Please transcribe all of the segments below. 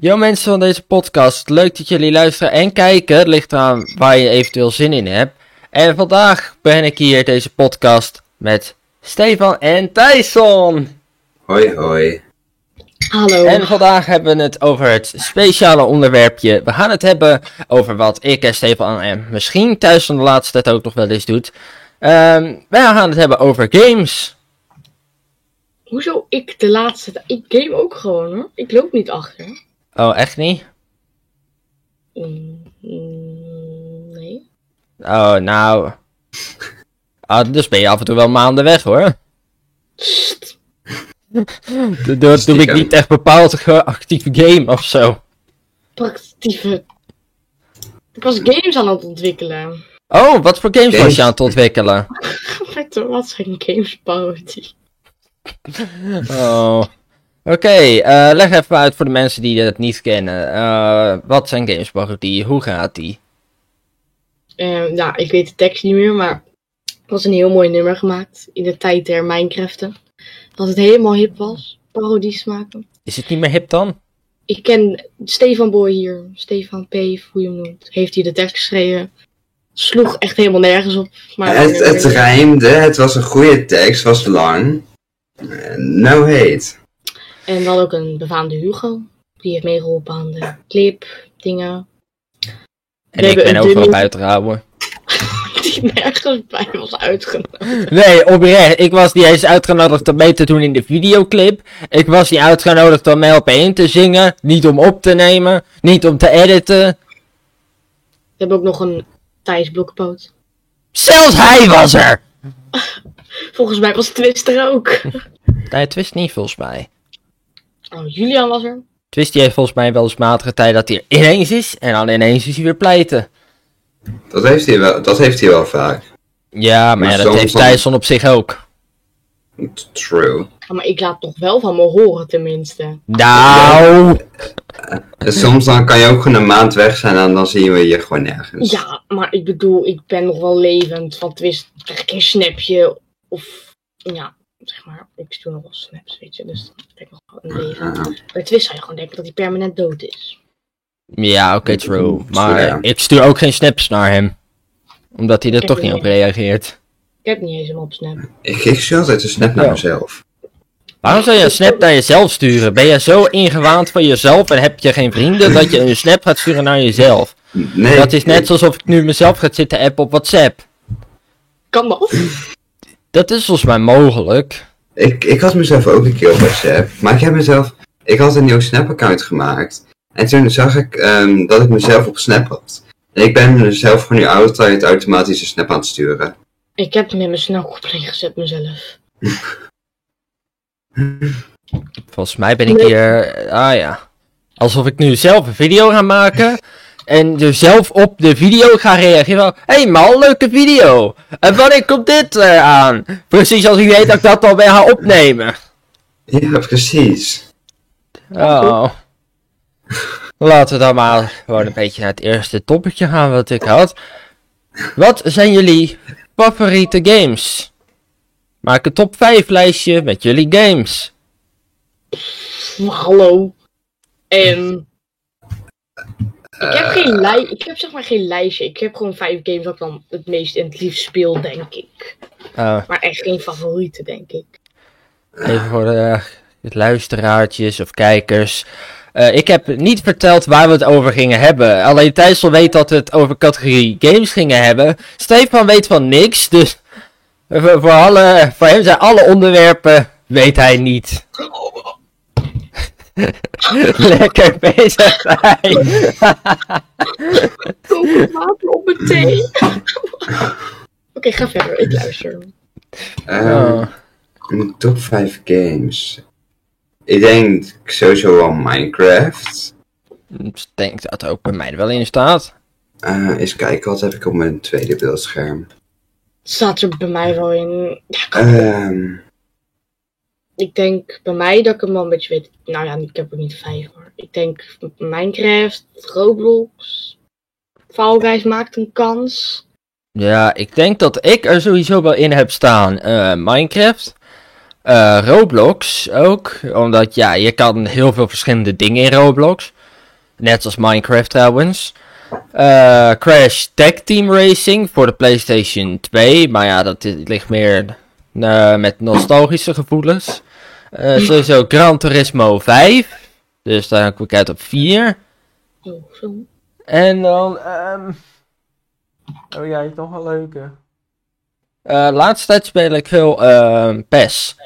Yo mensen van deze podcast, leuk dat jullie luisteren en kijken. Het ligt eraan waar je eventueel zin in hebt. En vandaag ben ik hier deze podcast met Stefan en Tyson. Hoi hoi. Hallo. En vandaag hebben we het over het speciale onderwerpje. We gaan het hebben over wat ik en Stefan en misschien Tyson de laatste tijd ook nog wel eens doet. Ehm wij gaan het hebben over games. Hoezo ik de laatste tijd? Ik game ook gewoon hoor. Ik loop niet achter. Oh, echt niet? Mm, nee. Oh, nou. Ah, dus ben je af en toe wel maanden weg hoor. Sst. Doe, doe ik niet echt bepaald actieve game of zo. Praktieve. Ik was games aan het ontwikkelen. Oh, wat voor games was je aan het ontwikkelen? Wat wat zijn games parodie? Oh. Oké, eh, leg even uit voor de mensen die het niet kennen. Eh, wat zijn games parodie? Hoe gaat die? Eh, ja, ik weet de tekst niet meer, maar er was een heel mooi nummer gemaakt in de tijd der Minecraften. Dat het helemaal hip was, parodies maken. Is het niet meer hip dan? Ik ken Stefan Boy hier, Stefan P, hoe je hem noemt. Heeft hij de tekst geschreven. Sloeg echt helemaal nergens op. Maar Het, het rijmde, het was een goede tekst, was lang. Eh, No hate. En dan ook een befaamde Hugo. Die heeft meegeholpen aan de clip, dingen. En We ik ben overal een buiten houden. Die nergens bij was uitgenodigd. Nee, oprecht. Ik was niet eens uitgenodigd om mee te doen in de videoclip. Ik was niet uitgenodigd om mee op één te zingen. Niet om op te nemen. Niet om te editen. We hebben ook nog een Thijs Blokpoot. Zelfs hij was er! Volgens mij was Twist er ook. Nee, Twist niet volgens mij. Oh, Julian was er. Twist die heeft volgens mij wel eens matige tijd dat hij er ineens is. En dan ineens is hij weer pleiten. Dat heeft hij wel, dat heeft hij wel vaak. Ja, maar, Maar ja, dat heeft dan- Tyson op zich ook. True. Ja, maar ik laat nog wel van me horen tenminste. Nou, soms dan kan je ook gewoon een maand weg zijn en dan zien we je gewoon nergens. Ja, maar ik bedoel, ik ben nog wel levend. Van Twist krijg ik een snapje. Of, ja, zeg maar, ik stuur nog wel snaps, weet je. Dus dan ben ik nog wel een leven. Ah, Bij Twist zou je gewoon denken dat hij permanent dood is. ja, oké, true. Maar Ja. ik stuur ook geen snaps naar hem. Omdat hij er Ik toch niet op reageert. Ik heb niet eens hem op snap. ik, ik stuur altijd een snap naar Ja. mezelf. Waarom zou je een snap naar jezelf sturen? Ben je zo ingewaand van jezelf en heb je geen vrienden dat je een snap gaat sturen naar jezelf? Nee, Dat is net alsof ik nu mezelf ga zitten appen op WhatsApp. Kan dat? Dat is volgens mij mogelijk. Ik, ik had mezelf ook een keer op WhatsApp, maar ik heb mezelf, ik had een nieuw Snap-account gemaakt. En toen zag ik ehm, dat ik mezelf op Snap had. En ik ben mezelf gewoon nu altijd automatisch een Snap aan het sturen. Ik heb hem in mijn snelkoppeling gezet mezelf. Volgens mij ben ik Nee. hier. Ah ja. Alsof ik nu zelf een video ga maken. En er zelf op de video ga reageren. van, Hé hey man, leuke video. En wanneer komt dit eh, aan? Precies als ik weet dat ik dat al weer ga opnemen. Ja, precies. Oh. Laten we dan maar gewoon een beetje naar het eerste toppetje gaan wat ik had. Wat zijn jullie favoriete games? Maak een top 5 lijstje met jullie games. Hallo. En... Ik heb geen lij ik heb zeg maar geen lijstje. Ik heb gewoon vijf games dat ik dan het meest en het liefst speel, denk ik. Oh. Maar echt geen favorieten, denk ik. Even voor de eh, luisteraartjes of kijkers. Eh, ik heb niet verteld waar we het over gingen hebben. Alleen Thijssel weet dat we het over categorie games gingen hebben. Stefan weet van niks, dus voor, voor, alle, voor hem zijn alle onderwerpen weet hij niet. Lekker bezig, hij. Kook water op mijn thee. Oké, ga verder. Ik luister. Ehm, Oh. Een top 5 games. Ik denk sowieso wel Minecraft. Ik denk dat ook bij mij er wel in staat. Eh eens kijken, wat heb ik op mijn tweede beeldscherm? Staat er bij mij wel in. Ja, Ehm ik denk bij mij dat ik hem een beetje weet. Nou ja, ik heb er niet vijf hoor. Ik denk Minecraft, Roblox. Fall Guys maakt een kans. Ja, ik denk dat ik er sowieso wel in heb staan. eh, Minecraft. eh, Roblox ook. Omdat ja, je kan heel veel verschillende dingen in Roblox. Net als Minecraft trouwens. Eh, Crash Tag Team Racing voor de PlayStation 2. Maar ja, dat ligt meer met nostalgische gevoelens. Eh, sowieso Gran Turismo 5. Dus daar kom ik uit op 4. Oh, zo. En dan, ehm Oh ja, toch een leuke. Eh laatste tijd speel ik veel ehm PES.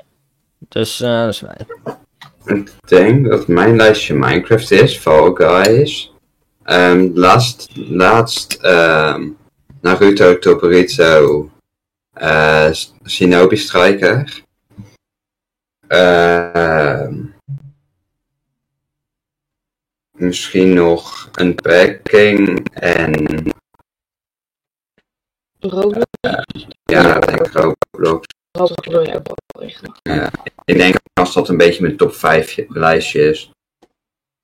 Dus, eh, dat is fijn. Ik denk dat mijn lijstje Minecraft is, Fall Guys. Ehm laatst, laatst ehm Naruto, Toborito, eh Shinobi Striker. Ehm misschien nog een packing en Roblox, ja, ik denk Roblox. Roblox wil je ook wel regelen. Ik denk als dat een beetje mijn top 5 lijstje is.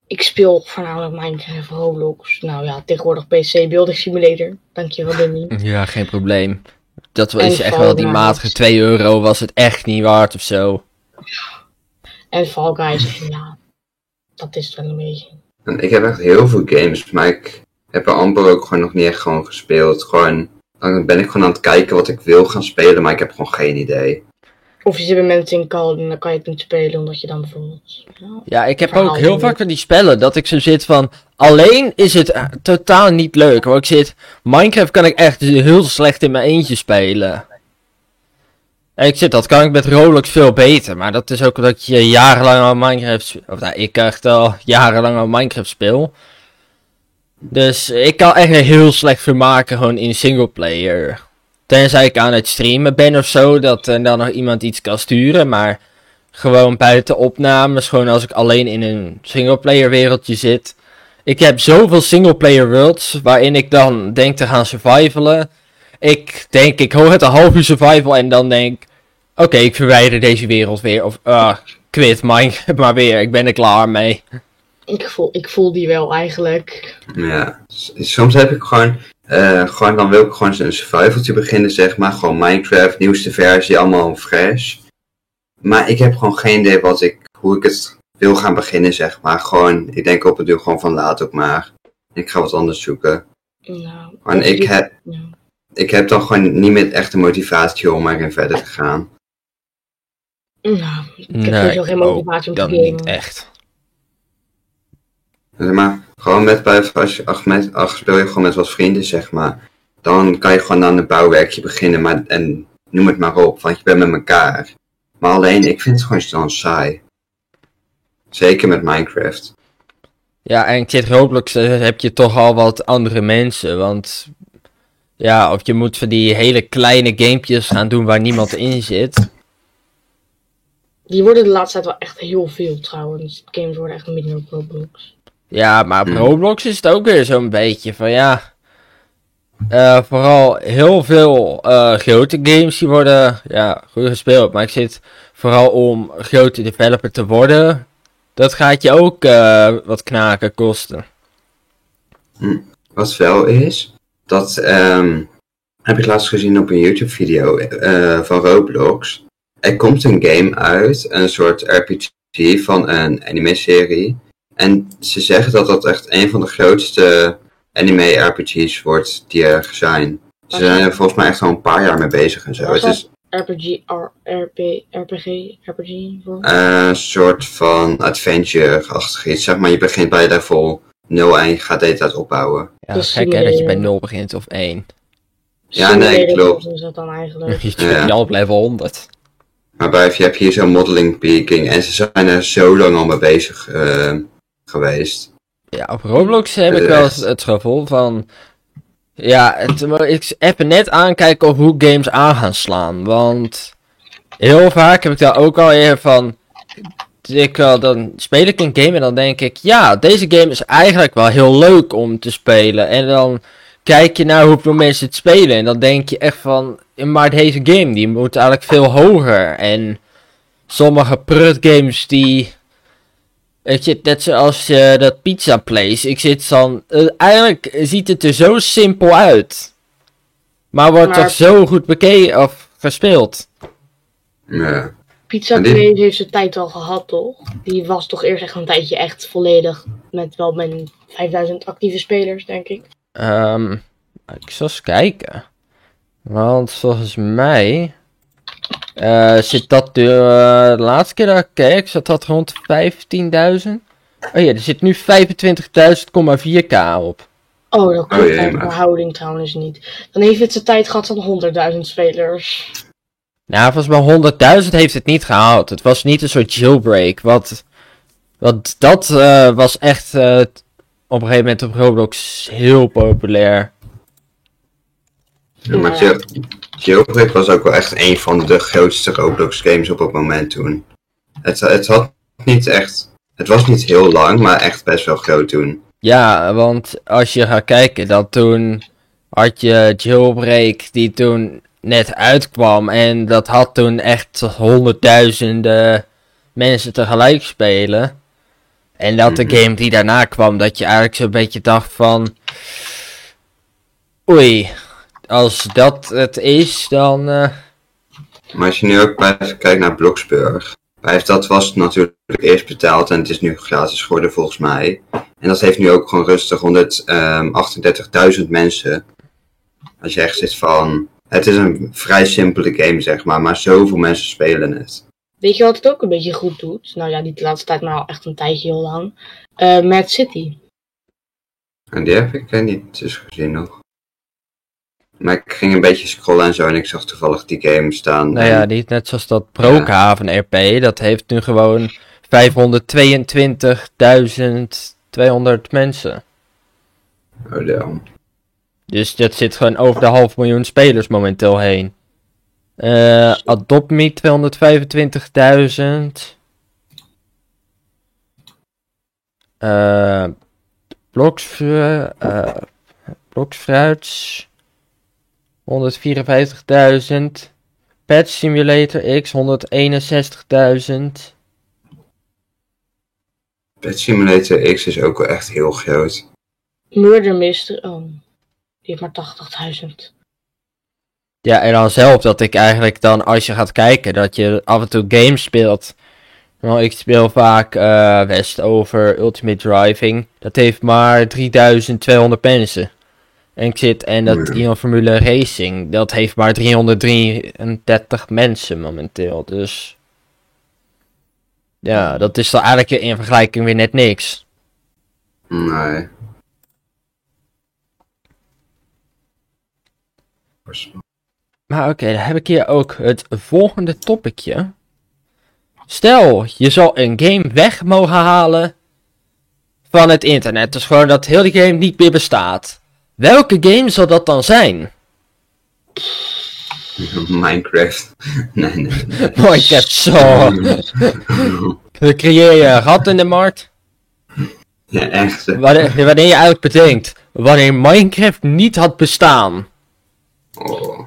Ik speel voornamelijk Minecraft, Roblox. Nou ja, tegenwoordig PC Building Simulator. Dankjewel, Danny. Ja, geen probleem. Dat is echt wel die matige 2 euro was het echt niet waard of zo. En Fall Guys, ja, dat is het wel een beetje. En ik heb echt heel veel games, maar ik heb er amper ook gewoon nog niet echt gewoon gespeeld. Gewoon, dan ben ik gewoon aan het kijken wat ik wil gaan spelen, maar ik heb gewoon geen idee. Of je zit met mensen in call en dan kan je het niet spelen omdat je dan bijvoorbeeld... Ja, Ja, ik heb ook heel vaak van die spellen dat ik zo zit van. Alleen is het eh, totaal niet leuk. Maar ik zit. Minecraft kan ik echt heel slecht in mijn eentje spelen. En ik zit, dat kan ik met Roblox veel beter. Maar dat is ook omdat je jarenlang al Minecraft. sp- Of nou, ik echt al jarenlang al Minecraft speel. Dus ik kan echt heel slecht vermaken gewoon in singleplayer. Tenzij ik aan het streamen ben of zo, dat er dan nog iemand iets kan sturen. Maar gewoon buiten opnames, gewoon als ik alleen in een singleplayer wereldje zit. Ik heb zoveel singleplayer worlds waarin ik dan denk te gaan survivalen. Ik denk, ik hoor het een half uur survival en dan denk oké, ik verwijder deze wereld weer. Of, ah, quit Minecraft maar weer, ik ben er klaar mee. ik, voel, ik voel die wel eigenlijk. Ja, soms heb ik gewoon, eh, gewoon dan wil ik gewoon een survivaltje beginnen, zeg maar. Gewoon Minecraft, nieuwste versie, allemaal fresh. Maar ik heb gewoon geen idee wat ik, hoe ik het wil gaan beginnen, zeg maar. Gewoon, ik denk op het duur gewoon van laat ook maar. Ik ga wat anders zoeken. Nou, En ik heb, ja. ik heb dan gewoon niet meer echt de motivatie om erin verder te gaan. Nou, ik heb Nee, sowieso geen ook motivatie om te Dan gamen. niet echt. Zeg maar, gewoon met, bij- als je, ach, met, ach, speel je gewoon met wat vrienden, zeg maar. Dan kan je gewoon aan een bouwwerkje beginnen, maar, en noem het maar op, want je bent met elkaar. Maar alleen, ik vind het gewoon saai. Zeker met Minecraft. Ja, en ik zit Roblox, eh, heb je toch al wat andere mensen, want... Ja, of je moet van die hele kleine gamepjes gaan doen waar niemand in zit. Die worden de laatste tijd wel echt heel veel trouwens. Games worden echt minder op Roblox. Ja, maar op Hmm. Roblox is het ook weer zo'n beetje van ja. eh, vooral heel veel eh, grote games die worden ja, goed gespeeld. Maar ik zit vooral om grote developer te worden. Dat gaat je ook eh, wat knaken kosten. Wat wel is, dat ehm, heb ik laatst gezien op een YouTube video eh, van Roblox. Er komt een game uit, een soort RPG van een anime-serie. En ze zeggen dat dat echt een van de grootste anime-RPG's wordt die er zijn. Ze zijn er volgens mij echt al een paar jaar mee bezig en zo. Het is RPG, RP, RPG, RPG. eh, een soort van adventure-achtig iets. Zeg maar, je begint bij level 0 en je gaat de hele tijd opbouwen. Ja, Dus gek hè, dat je bij simuleren. 0 begint of 1. Ja, nee, klopt. is dat dan eigenlijk. Je Ja. al op level 100. Maar je hebt hier zo'n modeling peaking en ze zijn er zo lang al mee bezig eh, geweest. Ja, op Roblox heb ik wel het, het gevoel van. Ja, het, ik even net aankijken hoe games aan gaan slaan. Want heel vaak heb ik daar ook al even van. Ik, dan speel ik een game en dan denk ik, ja, deze game is eigenlijk wel heel leuk om te spelen. En dan kijk je naar hoeveel mensen het spelen en dan denk je echt van, maar deze game die moet eigenlijk veel hoger. En sommige prut games die Weet je, net zoals eh, dat pizza place. Ik zit dan. eh, eigenlijk ziet het er zo simpel uit. Maar wordt Maar- toch zo goed bekeken of gespeeld. Ja. Pizza die- Place heeft zijn tijd al gehad, toch? Die was toch eerst echt een tijdje echt volledig met wel mijn 5000 actieve spelers, denk ik. Ehm, ik zal eens kijken. Want volgens mij eh, zit dat de, eh, de laatste keer dat ik keek, zat dat rond 15.000. Oh ja, er zit nu 25.000,4k op. Oh, dat klopt Oh, verhouding trouwens niet. Dan heeft het zijn tijd gehad van 100.000 spelers. Nou, volgens mij 100.000 heeft het niet gehaald. Het was niet een soort jailbreak. Wat, wat dat eh, was echt eh, op een gegeven moment op Roblox heel populair. Ja, maar Ja. Jail- Jailbreak was ook wel echt een van de grootste Roblox games op het moment toen. Het, het had niet echt... Het was niet heel lang, maar echt best wel groot toen. Ja, want als je gaat kijken, dat toen had je Jailbreak die toen net uitkwam. En dat had toen echt honderdduizenden mensen tegelijk spelen. En dat de game die daarna kwam, dat je eigenlijk zo'n beetje dacht van... Oei, als dat het is, dan... eh, Maar als je nu ook kijkt naar Bloxburg. Bij dat was natuurlijk eerst betaald en het is nu gratis geworden volgens mij. En dat heeft nu ook gewoon rustig 138.000 mensen. Als je echt zit van... Het is een vrij simpele game zeg maar, maar zoveel mensen spelen het. Weet je wat het ook een beetje goed doet? Nou ja, niet de laatste tijd, maar al echt een tijdje heel lang. Eh Mad City. En die heb ik niet dus gezien nog. Maar ik ging een beetje scrollen en zo en ik zag toevallig die game staan. Nou ja, niet net zoals dat Brookhaven RP, dat heeft nu gewoon 522.200 mensen. Oh, damn. Dus dat zit gewoon over de half miljoen spelers momenteel heen. Eh Adopt Me 225.000. Eh Bloksfru- eh, Bloksfruits 154.000. Pet Simulator X 161.000. Pet Simulator X is ook wel echt heel groot. Murder Mystery. Oh, die heeft maar 80.000. Ja, en dan zelf dat ik eigenlijk dan, als je gaat kijken, dat je af en toe games speelt. Nou, ik speel vaak eh Westover Ultimate Driving. Dat heeft maar 3200 mensen. En ik zit, en dat Ja. Ion Formule Racing, dat heeft maar 333 mensen momenteel. Dus. Ja, dat is dan eigenlijk in vergelijking weer net niks. Nee. Maar oké, dan heb ik hier ook het volgende topicje. Stel, je zou een game weg mogen halen van het internet. Dus gewoon dat heel die game niet meer bestaat. Welke game zal dat dan zijn? Minecraft. nee, nee. nee. Minecraft, zo. Dan creëer je een gat in de markt. ja, echt. Wanneer, wanneer je eigenlijk bedenkt, wanneer Minecraft niet had bestaan. Oh.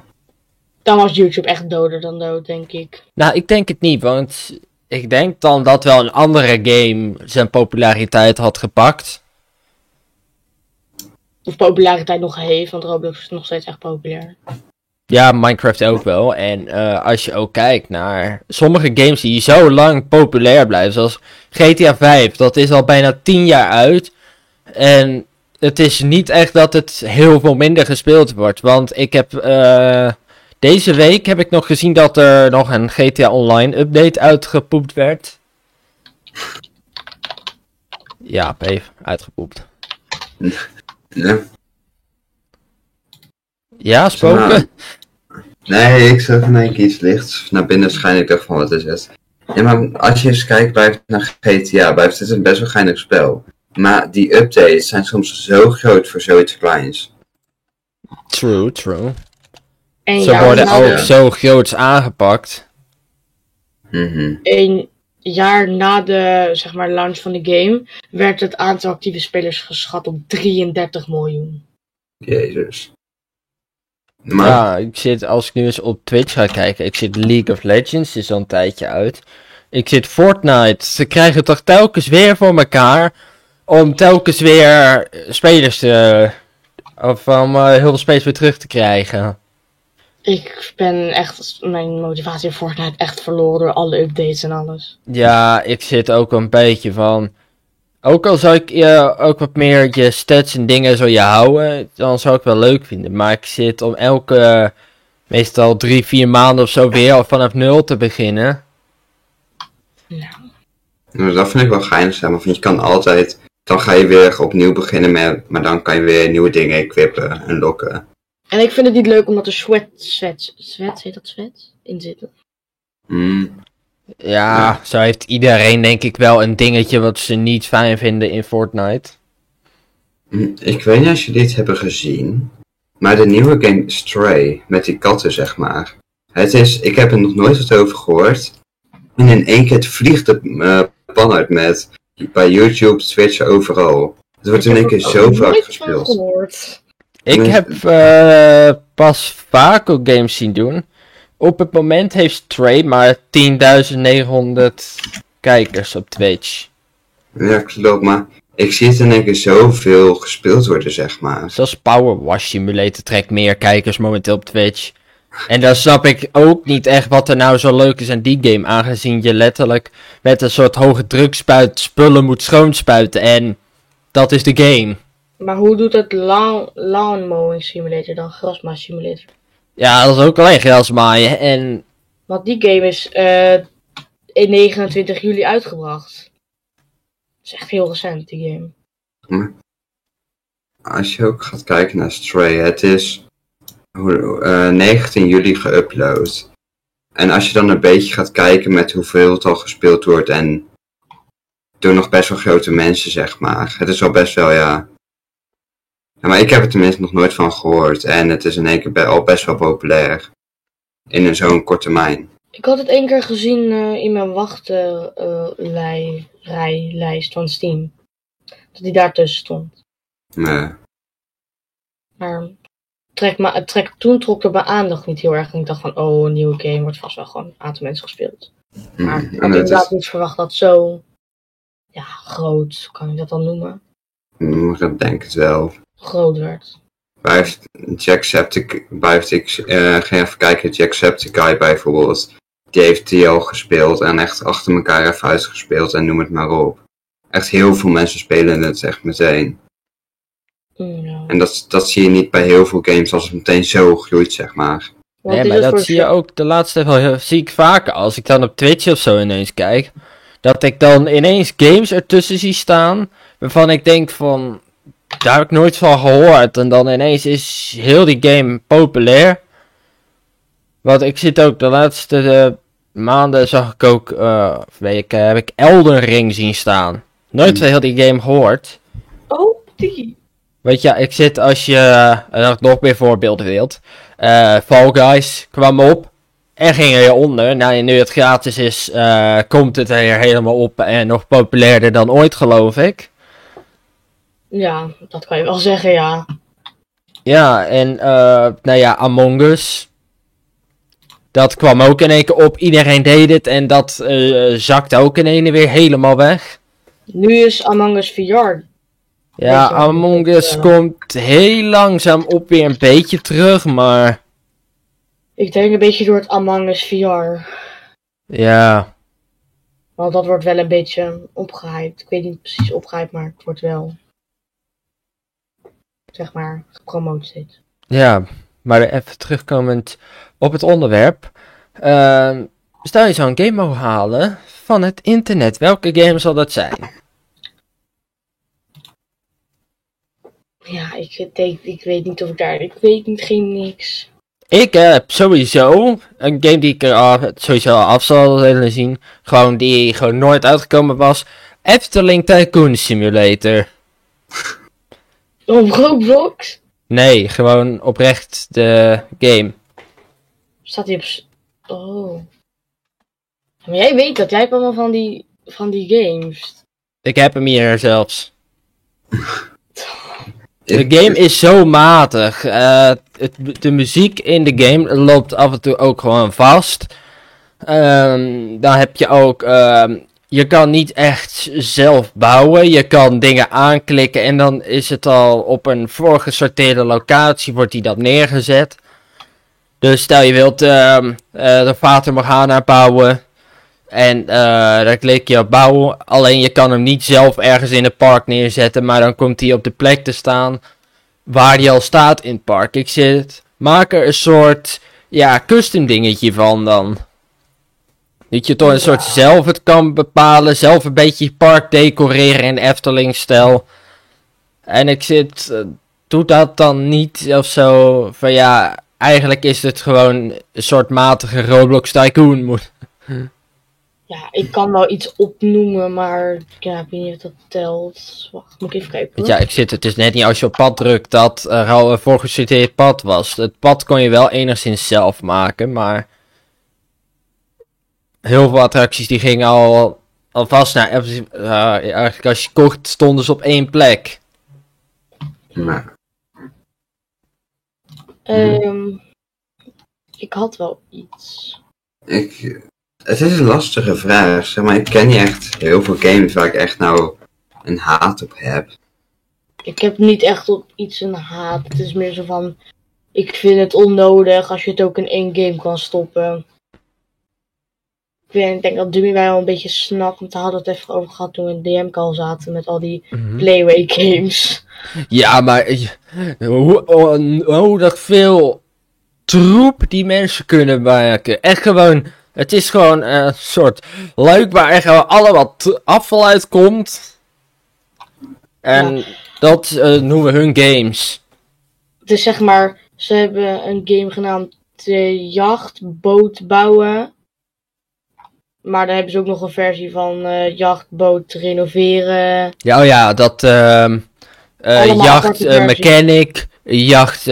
Dan was YouTube echt doder dan dood, denk ik. Nou, ik denk het niet, want ik denk dan dat wel een andere game zijn populariteit had gepakt. Of populariteit nog heeft, want Roblox is nog steeds echt populair. Ja, Minecraft ook wel. En eh, als je ook kijkt naar sommige games die zo lang populair blijven, zoals GTA 5, dat is al bijna 10 jaar uit. En het is niet echt dat het heel veel minder gespeeld wordt. Want ik heb eh, deze week heb ik nog gezien dat er nog een GTA Online update uitgepoept werd. Ja, even uitgepoept. Ja. Ja, spoken. Nou, Nee, ik zag in één keer iets lichts naar binnen schijnen. Ik dacht van, wat is het? Ja, maar als je eens kijkt bij, naar GTA, blijft het een best wel geinig spel. Maar die updates zijn soms zo groot voor zoiets kleins. True, true. En Ze worden ook de- zo groots aangepakt. Mhm. een jaar na de zeg maar, launch van de game werd het aantal actieve spelers geschat op 33 miljoen. Jezus. Maar, Ja, ik zit, als ik nu eens op Twitch ga kijken, ik zit League of Legends, is al een tijdje uit. Ik zit Fortnite, ze krijgen toch telkens weer voor elkaar om telkens weer spelers te, of om eh, heel veel spelers weer terug te krijgen. Ik ben echt mijn motivatie voor Fortnite echt verloren door alle updates en alles. Ja, ik zit ook een beetje van, Ook al zou ik je ook wat meer je stats en dingen zo je houden, dan zou ik wel leuk vinden. Maar ik zit om elke, meestal drie, vier maanden of zo weer al vanaf nul te beginnen. Nou, Nou, dat vind ik wel geinig, zeg maar. Want je kan altijd, dan ga je weer opnieuw beginnen met, maar dan kan je weer nieuwe dingen equippen en lokken. En ik vind het niet leuk omdat er sweat, sweat, sweat, heet dat sweat? In zitten. Hmm. Ja, zo heeft iedereen denk ik wel een dingetje wat ze niet fijn vinden in Fortnite. Hm, Ik weet niet als jullie dit hebben gezien, maar de nieuwe game Stray, met die katten zeg maar. Het is, ik heb er nog nooit wat over gehoord. En in één keer het vliegt de eh, pan uit met, bij YouTube, Twitch, overal. Het wordt in één keer zo vaak Nooit van gespeeld. Ik heb eh, pas vaak ook games zien doen. Op het moment heeft Stray maar 10.900 kijkers op Twitch. Ja, klopt, maar ik zie het in één keer zoveel gespeeld worden, zeg maar. Zelfs Power Wash Simulator trekt meer kijkers momenteel op Twitch. En dan snap ik ook niet echt wat er nou zo leuk is aan die game. Aangezien je letterlijk met een soort hoge drukspuit spullen moet schoonspuiten. En dat is de game. Maar hoe doet het lawn, lawn mowing simulator dan? Grasmaai simulator. Ja, dat is ook alleen gras maaien. En Want die game is eh in 29 juli uitgebracht. Dat is echt heel recent, die game. Als je ook gaat kijken naar Stray, het is hoe- eh, 19 juli geüpload. En als je dan een beetje gaat kijken met hoeveel het al gespeeld wordt en door nog best wel grote mensen, zeg maar. Het is al best wel, ja. Ja maar ik heb er tenminste nog nooit van gehoord en het is in één keer be- al best wel populair. In zo'n korte termijn. Ik had het één keer gezien eh, in mijn wachtrijlijst van Steam. Dat die daartussen stond. Maar, Maar trek het trek, toen trok er mijn aandacht niet heel erg. En ik dacht van, oh, een nieuwe game wordt vast wel gewoon een aantal mensen gespeeld. Maar ik mm, had en het inderdaad is, niet verwacht dat zo, ja, groot, kan ik dat dan noemen? mm, ik denk het wel. Groot werd. Blijft Jacksepticeye, blijft ik, eh ga even kijken, Jacksepticeye bijvoorbeeld. Die heeft die al gespeeld en echt achter elkaar even uitgespeeld en noem het maar op. Echt heel veel mensen spelen het echt meteen. Mm, ja. En dat, dat zie je niet bij heel veel games als het meteen zo groeit, zeg maar. Nee, maar dat voor zie je ook de laatste wel zie ik vaker. Als ik dan op Twitch of zo ineens kijk. Dat ik dan ineens games ertussen zie staan. Waarvan ik denk van. Daar heb ik nooit van gehoord. En dan ineens is heel die game populair. Want ik zit ook de laatste eh, maanden zag ik ook. eh, of weken heb ik Elden Ring zien staan. Nooit van heel die game gehoord. Oh, die. Weet je, ik zit als je eh, nog meer voorbeelden wilt. eh Fall Guys kwam op en ging er onder. Nou, nu het gratis is, eh, komt het er helemaal op en nog populairder dan ooit, geloof ik. Ja, dat kan je wel zeggen, ja. Ja, en eh, nou ja, Among Us. Dat kwam ook in één keer op. Iedereen deed het en dat eh, zakte ook in één keer weer helemaal weg. Nu is Among Us VR. Ja, Among Us vertellen? komt heel langzaam op weer een beetje terug, maar Ik denk een beetje door het Among Us VR. ja. Want dat wordt wel een beetje opgehyped. Ik weet niet precies opgehyped, maar het wordt wel. Zeg maar, gepromoot steeds. Ja, maar even terugkomend op het onderwerp. Ehm, stel je zou een game mogen halen van het internet. Welke game zal dat zijn? Ja, ik, denk, ik weet niet of ik daar. Ik weet niet, geen niks. Ik heb sowieso een game die ik er al- sowieso af zal willen zien. Gewoon die gewoon nooit uitgekomen was. Efteling Tycoon Simulator. Op Roblox? Nee, gewoon oprecht de game. Staat hij op. s- Oh. Maar jij weet dat. Jij hebt allemaal van die, van die games. Ik heb hem hier zelfs. De game is zo matig. Eh, het, de muziek in de game loopt af en toe ook gewoon vast. Ehm, dan heb je ook. ehm, je kan niet echt zelf bouwen. Je kan dingen aanklikken en dan is het al op een voorgesorteerde locatie wordt die dat neergezet. Dus stel je wilt ehm, eh, de Fata Morgana bouwen. En eh dan klik je op bouwen. Alleen je kan hem niet zelf ergens in het park neerzetten. Maar dan komt hij op de plek te staan waar hij al staat in het park. Ik zit, maak er een soort ja, custom dingetje van dan. Dat je toch een soort zelf het kan bepalen. Zelf een beetje je park decoreren in Efteling-stijl. En ik zit, eh, doe dat dan niet of zo. Van ja, eigenlijk is het gewoon een soort matige Roblox Tycoon. Moet. Ja, ik kan wel iets opnoemen, maar ja, ik weet niet of dat telt. Wacht, moet ik even kijken. hoor. Ja, ik zit het dus net niet als je op pad drukt dat er al een voorgesorteerd pad was. Het pad kon je wel enigszins zelf maken, maar heel veel attracties die gingen al alvast naar Efteling- eh, eigenlijk als je kocht stonden ze op één plek. Maar Ehm, ik had wel iets. ik, het is een lastige vraag. Zeg maar, ik ken niet echt heel veel games waar ik echt nou een haat op heb. Ik heb niet echt op iets een haat. Het is meer zo van. Ik vind het onnodig als je het ook in één game kan stoppen. Ik, denk dat Dummy wij wel een beetje snapt. Want we hadden het even over gehad toen we in DM-call zaten met al die Playway games. Ja, maar hoe, hoe, hoe dat veel troep die mensen kunnen maken. Echt gewoon, het is gewoon een soort luik waar echt allemaal afval uitkomt. En dat eh, noemen we hun games. Is zeg maar. Ze hebben een game genaamd eh, Jachtboot bouwen. Maar daar hebben ze ook nog een versie van eh, jachtboot renoveren. Ja, oh ja, dat eh, Allemaal jacht eh, mechanic, jacht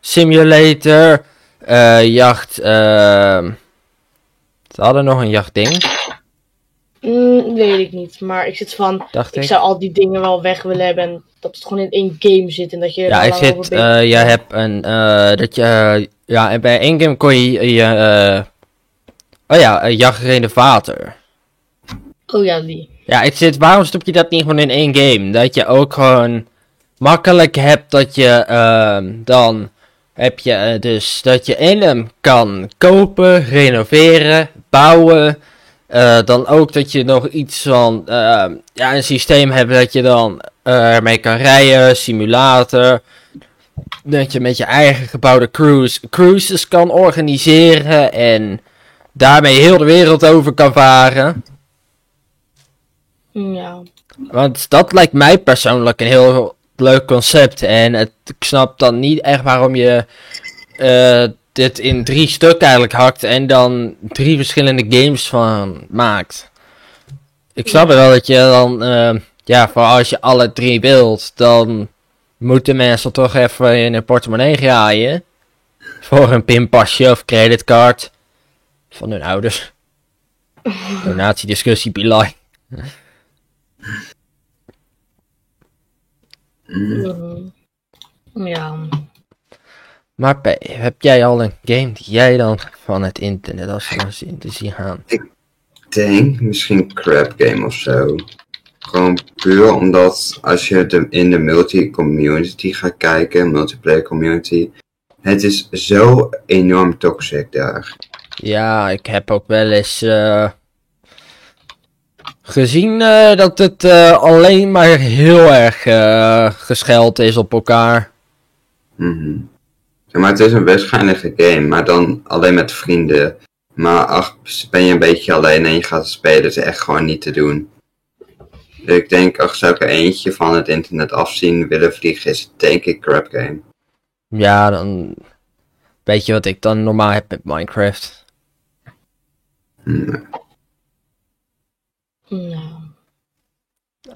simulator, jacht. ehm ze hadden nog een jachtding, Mm, weet ik niet. Maar ik zit van. dacht Ik ik. zou al die dingen wel weg willen hebben. En dat het gewoon in één game zit. En dat je Ja, ik zit, je hebt een, eh dat je, ja, en bij één game kon je, je eh oh ja, een jachtrenovator. Oh ja, die. Ja, ik zit, waarom stop je dat niet gewoon in één game? Dat je ook gewoon makkelijk hebt dat je, ehm dan heb je eh, dus dat je in hem kan kopen, renoveren, bouwen. Eh, dan ook dat je nog iets van, ehm, ja, een systeem hebt dat je dan eh, ermee kan rijden, simulator. Dat je met je eigen gebouwde cruise, cruises kan organiseren en daarmee heel de wereld over kan varen. Ja. Want dat lijkt mij persoonlijk een heel leuk concept. En het, ik snap dan niet echt waarom je eh, dit in drie stukken eigenlijk hakt en dan drie verschillende games van maakt. Ik snap wel dat je dan, eh, ja, voor als je alle drie wilt, dan moeten mensen toch even in een portemonnee graaien. Voor een pinpasje of creditcard van hun ouders. Donatiediscussie, be like. Mhm. Ja. Maar P, heb jij al een game die jij dan van het internet als gewoon te zien gaan? Ik denk misschien Crab Game of zo. Gewoon puur omdat als je de, in de multi-community gaat kijken, multiplayer community, het is zo enorm toxic daar. Ja, ik heb ook wel eens eh, gezien eh, dat het eh, alleen maar heel erg gescheld is op elkaar. Ja, maar het is een geinige game, maar dan alleen met vrienden. Maar ach, ben je een beetje alleen en je gaat spelen, is echt gewoon niet te doen. Dus ik denk, ach, zou ik er eentje van het internet afzien willen vliegen, is het denk ik Crab Game. Ja, dan weet je wat ik dan normaal heb met Minecraft. Ja.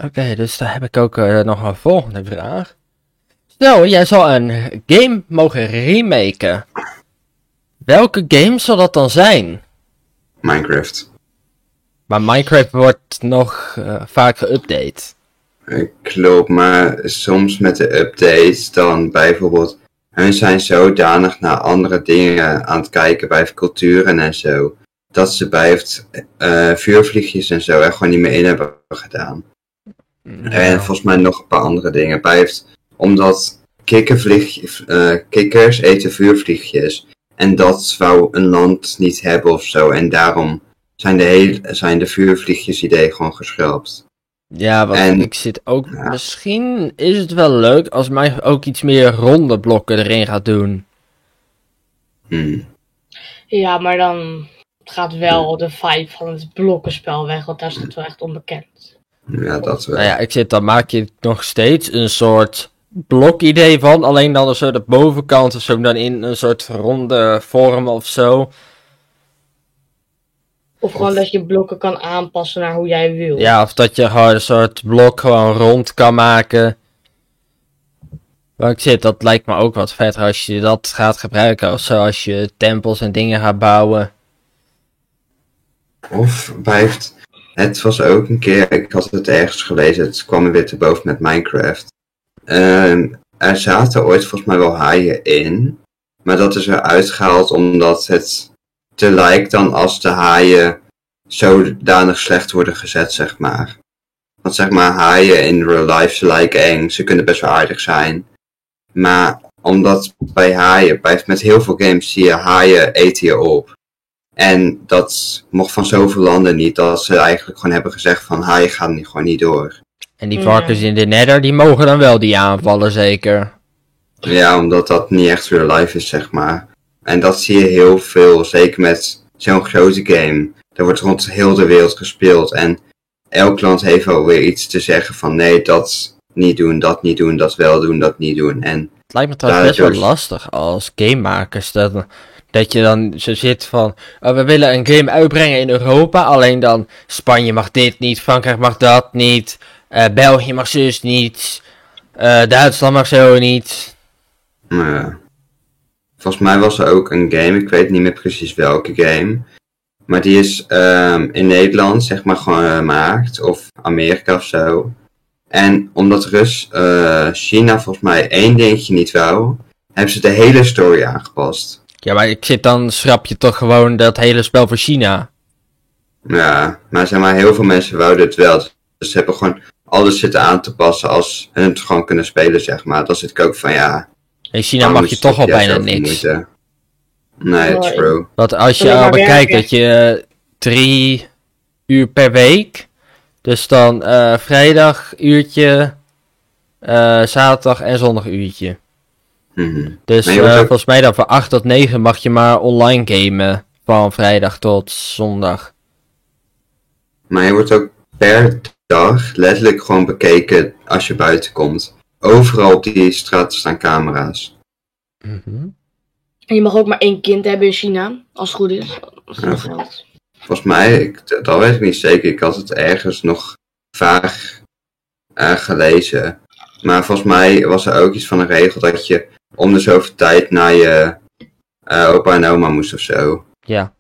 Oké, dus daar heb ik ook eh, nog een volgende vraag. Stel, jij zal een game mogen remaken. Welke game zal dat dan zijn? Minecraft. Maar Minecraft wordt nog eh, vaak geüpdate. Klopt, maar soms met de updates dan bijvoorbeeld, hun zijn zodanig naar andere dingen aan het kijken bij culturen en zo, dat ze bij het eh, vuurvliegjes en zo er gewoon niet meer in hebben gedaan. En volgens mij nog een paar andere dingen bij heeft, omdat eh, kikkers eten vuurvliegjes en dat wou een land niet hebben of zo en daarom zijn de, heel, zijn de vuurvliegjes idee gewoon geschrapt. Ja, want En- ik zit ook... Ja. Misschien is het wel leuk als mij ook iets meer ronde blokken erin gaat doen. Hmm. Ja, maar dan gaat wel de vibe van het blokkenspel weg, want daar is het wel echt onbekend. Ja, dat wel. Nou ja, ik zit, dan maak je nog steeds een soort blokidee van. Alleen dan een soort de bovenkant of zo, dan in een soort ronde vorm of zo. Of gewoon dat je blokken kan aanpassen naar hoe jij wil. Ja, of dat je gewoon een soort blok gewoon rond kan maken. Waar ik zit, dat lijkt me ook wat vetter als je dat gaat gebruiken. Of zo, als je tempels en dingen gaat bouwen. Of blijft. Het was ook een keer, ik had het ergens gelezen, het kwam er weer te boven met Minecraft. Ehm, er zaten ooit volgens mij wel haaien in, maar dat is eruit gehaald omdat het te lijkt dan als de haaien zodanig slecht worden gezet, zeg maar. Want zeg maar, haaien in real life, ze lijken eng, ze kunnen best wel aardig zijn. Maar omdat bij haaien, bij, met heel veel games zie je haaien eten je op. En dat mocht van zoveel landen niet, dat ze eigenlijk gewoon hebben gezegd van haaien gaan niet, gewoon niet door. En die varkens in de nether, die mogen dan wel die aanvallen, zeker. Ja, omdat dat niet echt real life is, zeg maar. En dat zie je heel veel, zeker met zo'n grote game. Er wordt rond heel de wereld gespeeld en elk land heeft wel weer iets te zeggen van nee, dat niet doen, dat niet doen, dat wel doen, dat niet doen. En Het lijkt me trouwens best wel lastig als gamemakers. Dat, dat je dan zo zit van, oh, we willen een game uitbrengen in Europa. Alleen dan Spanje mag dit niet, Frankrijk mag dat niet. eh, België mag zus niet. eh, Duitsland mag zo niet. nou ja. volgens mij was er ook een game, ik weet niet meer precies welke game. Maar die is ehm, in Nederland, zeg maar, gemaakt. Of Amerika of zo. En omdat Rus, eh, China volgens mij één dingetje niet wou, hebben ze de hele story aangepast. Ja, maar ik zit dan, schrap je toch gewoon dat hele spel voor China. Ja, maar zeg maar, heel veel mensen wouden het wel. Dus ze hebben gewoon alles zitten aan te passen als hun het gewoon kunnen spelen, zeg maar. Dan zit ik ook van, ja... In China mag je is toch al bijna niks. moeite? Nee, Maar- true. Want als je al bekijkt dat je eh, drie uur per week, dus dan eh, vrijdag uurtje, eh, zaterdag en zondag uurtje. Mhm. Dus eh, ook- volgens mij dan van 8 tot 9 mag je maar online gamen van vrijdag tot zondag. Maar je wordt ook per dag letterlijk gewoon bekeken als je buiten komt. Overal op die straat staan camera's. En je mag ook maar één kind hebben in China, als het goed is. Als het Ja. nog geldt. Volgens mij, ik, dat weet ik niet zeker, ik had het ergens nog vaag gelezen. Maar volgens mij was er ook iets van een regel dat je om de zoveel tijd naar je eh, opa en oma moest of zo. Ja,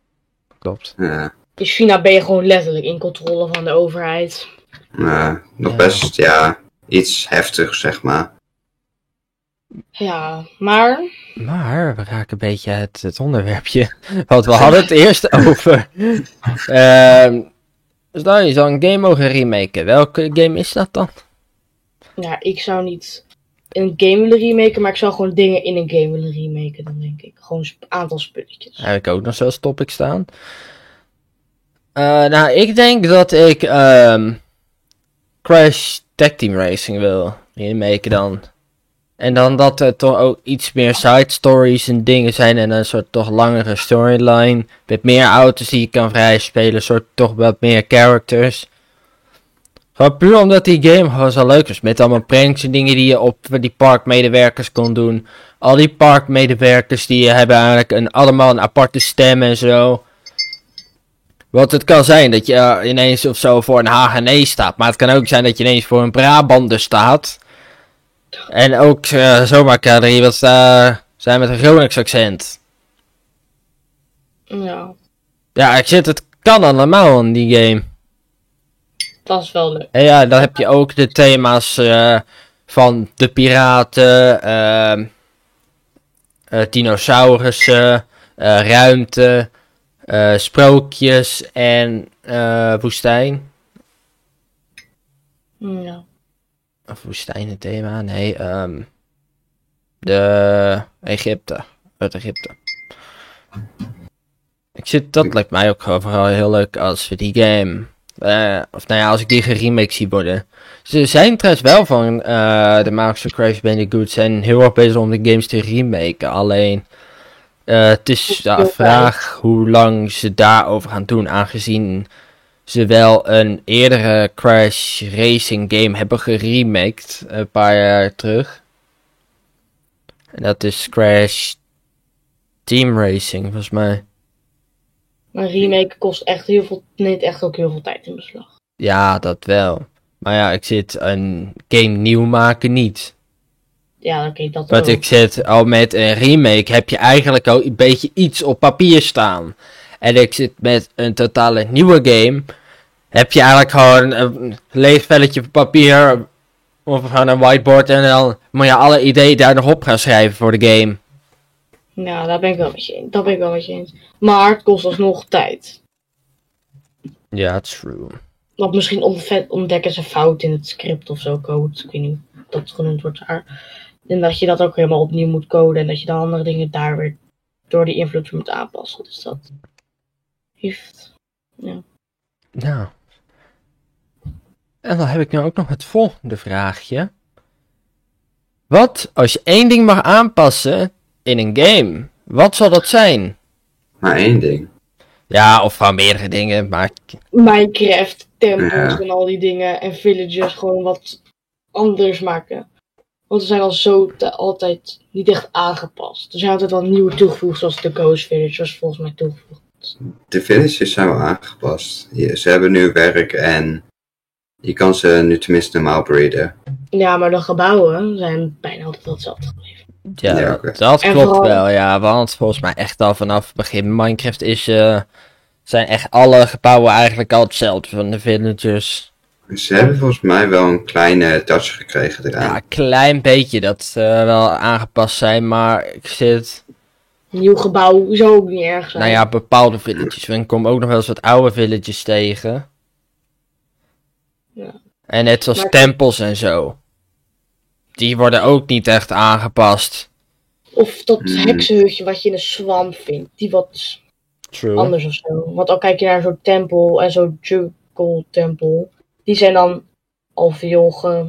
klopt. Ja, In China ben je gewoon letterlijk in controle van de overheid. maar nog Ja. best, ja, iets heftigs, zeg maar. Ja, maar Maar we raken een beetje het, het onderwerpje. Want we hadden het eerst over. Ehm stel je zou een game mogen remaken. Welke game is dat dan? ja, ik zou niet een game willen remaken, maar ik zou gewoon dingen in een game willen remaken, dan denk ik. Gewoon een aantal spulletjes. Heb ik ook nog zo'n topic staan. Eh, nou, ik denk dat ik ehm, Crash Tag Team Racing wil remaken dan. En dan dat er toch ook iets meer side stories en dingen zijn en een soort toch langere storyline. Met meer auto's die je kan vrij spelen, soort toch wat meer characters. Gewoon puur omdat die game gewoon zo leuk is. Met allemaal pranks en dingen die je op die parkmedewerkers kon doen. Al die parkmedewerkers die hebben eigenlijk een, allemaal een aparte stem en zo. Want het kan zijn dat je eh, ineens of zo voor een Hagenese staat. Maar het kan ook zijn dat je ineens voor een Brabander staat. En ook eh, zomaar kan er iemand eh, zijn met een Gronings accent. Ja, Ja, ik zit, het kan allemaal in die game. Dat is wel leuk. En ja, dan heb je ook de thema's eh, van de piraten, ehm eh, dinosaurussen, eh, ruimte, eh, sprookjes en eh, woestijn. Ja. Of woestijn het thema? Nee, ehm de Egypte. Uit Egypte. Ik Ik zit, dat lijkt mij ook gewoon vooral heel leuk als we die game. Eh, of nou ja, als ik die geremake zie worden. Ze zijn trouwens wel van eh, de makers van Crash Bandicoot zijn heel erg bezig om de games te remaken. Alleen eh, het is de vraag hoe lang ze daarover gaan doen. Aangezien ze wel een eerdere Crash Racing game hebben geremaked. Een paar jaar terug. En dat is Crash Team Racing volgens mij. Een remake kost echt heel veel, neemt echt ook heel veel tijd in beslag. Ja, dat wel. Maar ja, ik zit een game nieuw maken niet. Ja, oké, dat Want ik zit al met een remake heb je eigenlijk al een beetje iets op papier staan. En ik zit met een totale nieuwe game. Heb je eigenlijk gewoon een leeg velletje papier. Of gewoon een whiteboard. En dan moet je alle ideeën daar nog op gaan schrijven voor de game. Ja, daar ben ik wel met je eens. Dat ben ik wel met je eens. Maar het kost alsnog tijd. Ja, true. Want misschien ontdekken ze fout in het script of zo, code. Ik weet niet hoe dat genoemd wordt daar. En dat je dat ook helemaal opnieuw moet coden. En dat je dan andere dingen daar weer door die invloed moet aanpassen. Dus dat heeft... Ja. Nou. En dan heb ik nu ook nog het volgende vraagje. Wat als je één ding mag aanpassen in een game? Wat zal dat zijn? Maar één ding. Ja, of van meerdere dingen, maar Minecraft, tempels Ja. en al die dingen. En villages gewoon wat anders maken. Want ze zijn al zo altijd niet echt aangepast. Er zijn altijd wel nieuwe toegevoegd, zoals de Ghost Village was volgens mij toegevoegd. De villages zijn wel aangepast. Je- ze hebben nu werk en je kan ze nu tenminste normaal breeden. Ja, maar de gebouwen zijn bijna altijd hetzelfde gebleven. Ja, Ja, dat- oké. dat En klopt vooral- wel, ja. Want volgens mij echt al vanaf het begin Minecraft is, eh, zijn echt alle gebouwen eigenlijk al hetzelfde van de villagers. Ze hebben volgens mij wel een kleine touch gekregen eraan. Ja, een klein beetje dat eh, wel aangepast zijn, maar ik zit... Een nieuw gebouw zou ook niet erg zijn. Nou ja, bepaalde villages. Ik kom ook nog wel eens wat oude villages tegen. Ja. En net zoals Maar- tempels en zo. Die worden ook niet echt aangepast. Of dat Hmm. heksenhutje wat je in een swamp vindt. Die wat True. anders of zo. Want al kijk je naar zo'n tempel en zo'n jungle tempel. Die zijn dan al veel ge...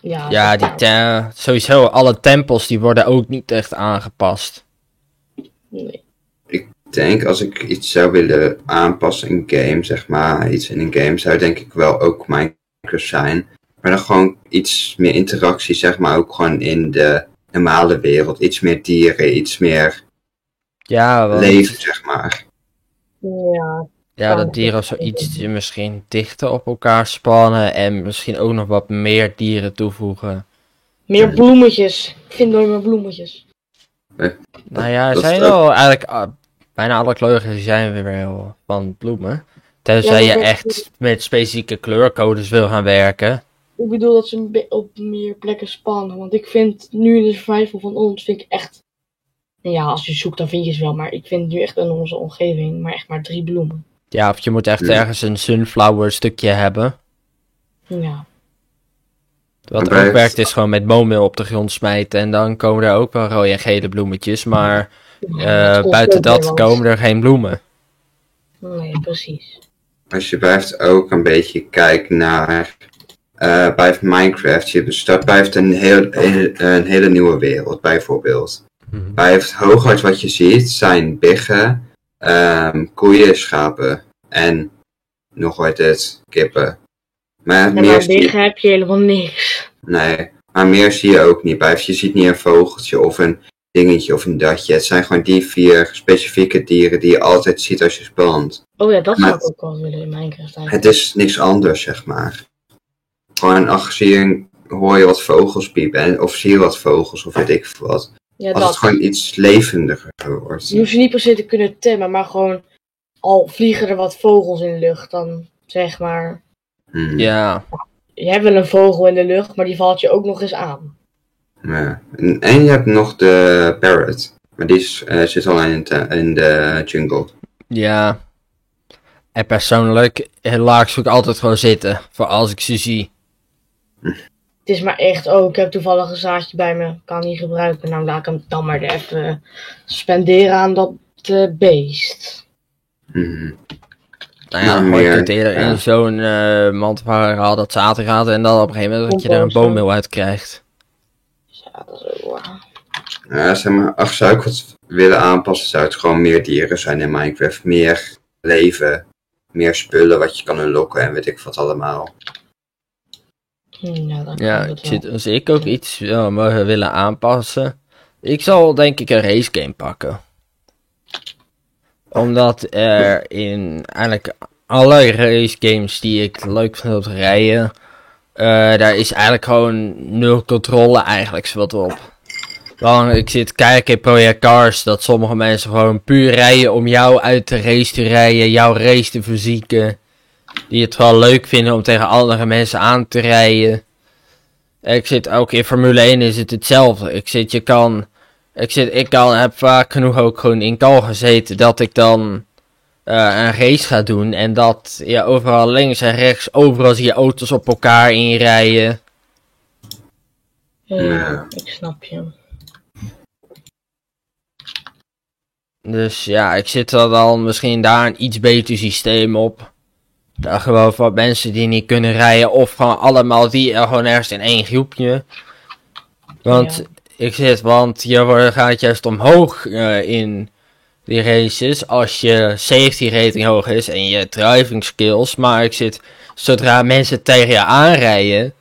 Ja, die te- sowieso alle tempels die worden ook niet echt aangepast. Nee. Ik denk als ik iets zou willen aanpassen in game, zeg maar, iets in een game, zou denk ik wel ook Minecraft zijn. Maar dan gewoon iets meer interactie, zeg maar, ook gewoon in de normale wereld. Iets meer dieren, iets meer Ja, want, leven, zeg maar. Ja, ja dat dieren of zoiets misschien dichter op elkaar spannen. En misschien ook nog wat meer dieren toevoegen. meer bloemetjes. Ik vind nooit meer bloemetjes. Nou ja, er zijn ook- wel eigenlijk ah, bijna alle kleuren zijn weer wel van bloemen. Tenzij Ja, je echt met specifieke kleurcodes wil gaan werken. Ik bedoel dat ze op meer plekken spannen. Want ik vind nu in de survival van ons, vind ik echt... Nou Ja, als je zoekt dan vind je ze wel. Maar ik vind nu echt in onze omgeving maar echt maar drie bloemen. Ja, of je moet echt Ja. ergens een sunflower stukje hebben. Ja. Wat ook werkt is gewoon met boommeel op de grond smijten. En dan komen er ook wel rode en gele bloemetjes. Maar Ja, eh, buiten dat komen er geen bloemen. Nee, precies. Als je blijft ook een beetje kijken naar eh bij Minecraft, je start blijft een, heel, een, een hele nieuwe wereld, bijvoorbeeld. Bij het hooguit wat je ziet zijn biggen, ehm, koeien, schapen en nog wat het, kippen. Maar En meer maar zie je, heb je helemaal niks. nee, maar meer zie je ook niet bij. Je ziet niet een vogeltje of een dingetje of een datje. Het zijn gewoon die vier specifieke dieren die je altijd ziet als je spant. Oh ja, dat zou ik ook wel willen in Minecraft eigenlijk. Het is niks anders, zeg maar. Gewoon als je hoor je wat vogels piepen, en, of zie je wat vogels, of weet ik veel wat. Ja, Als dat. het gewoon iets levendiger wordt. Je hoeft ze niet per se te kunnen temmen, maar gewoon... Al vliegen er wat vogels in de lucht, dan zeg maar... Hmm, Ja, Je hebt wel een vogel in de lucht, maar die valt je ook nog eens aan. ja. En, en je hebt nog de parrot. Maar die is, eh, zit al in, de- in de jungle. ja. En persoonlijk laat ik ze ook altijd gewoon zitten. Voor als ik ze zie. Het is maar echt, oh, ik heb toevallig een zaadje bij me, kan niet gebruiken. Nou, laat ik hem dan maar even spenderen aan dat eh, beest. Mhm. Nou ja, gooi het eerder ja. in zo'n eh mand waar al dat zaten gaat en dan op een gegeven moment dat je er een boommeel uit krijgt. Ja, dat is ook waar. Ja, zeg maar, als zou ik wat willen aanpassen, zou het gewoon meer dieren zijn in Minecraft. Meer leven, meer spullen wat je kan unlocken en weet ik wat allemaal. Hm, Ja, dat Ja, ik zit, als ik ook iets ja, mogen willen aanpassen. Ik zal denk ik een race game pakken. Omdat er in eigenlijk alle race games die ik leuk vind om te rijden, eh, daar is eigenlijk gewoon nul controle eigenlijk wat op. Want ik zit kijken in Project Cars dat sommige mensen gewoon puur rijden om jou uit de race te rijden, jouw race te verzieken. Die het wel leuk vinden om tegen andere mensen aan te rijden. Ik zit ook in Formule 1 is het hetzelfde. Ik zit, je kan, ik zit, ik kan, heb vaak genoeg ook gewoon in kal gezeten dat ik dan eh, een race ga doen en dat je overal links en rechts, overal zie je auto's op elkaar inrijden. Ja, Ja. ik snap je. Dus ja, ik zit er dan misschien daar een iets beter systeem op. Daar gewoon van mensen die niet kunnen rijden of gewoon allemaal die er gewoon ergens in één groepje. Want Ja. ik zit, want je wordt- gaat juist omhoog eh, in die races als je safety rating hoog is en je driving skills. Maar ik zit, zodra mensen tegen je aanrijden,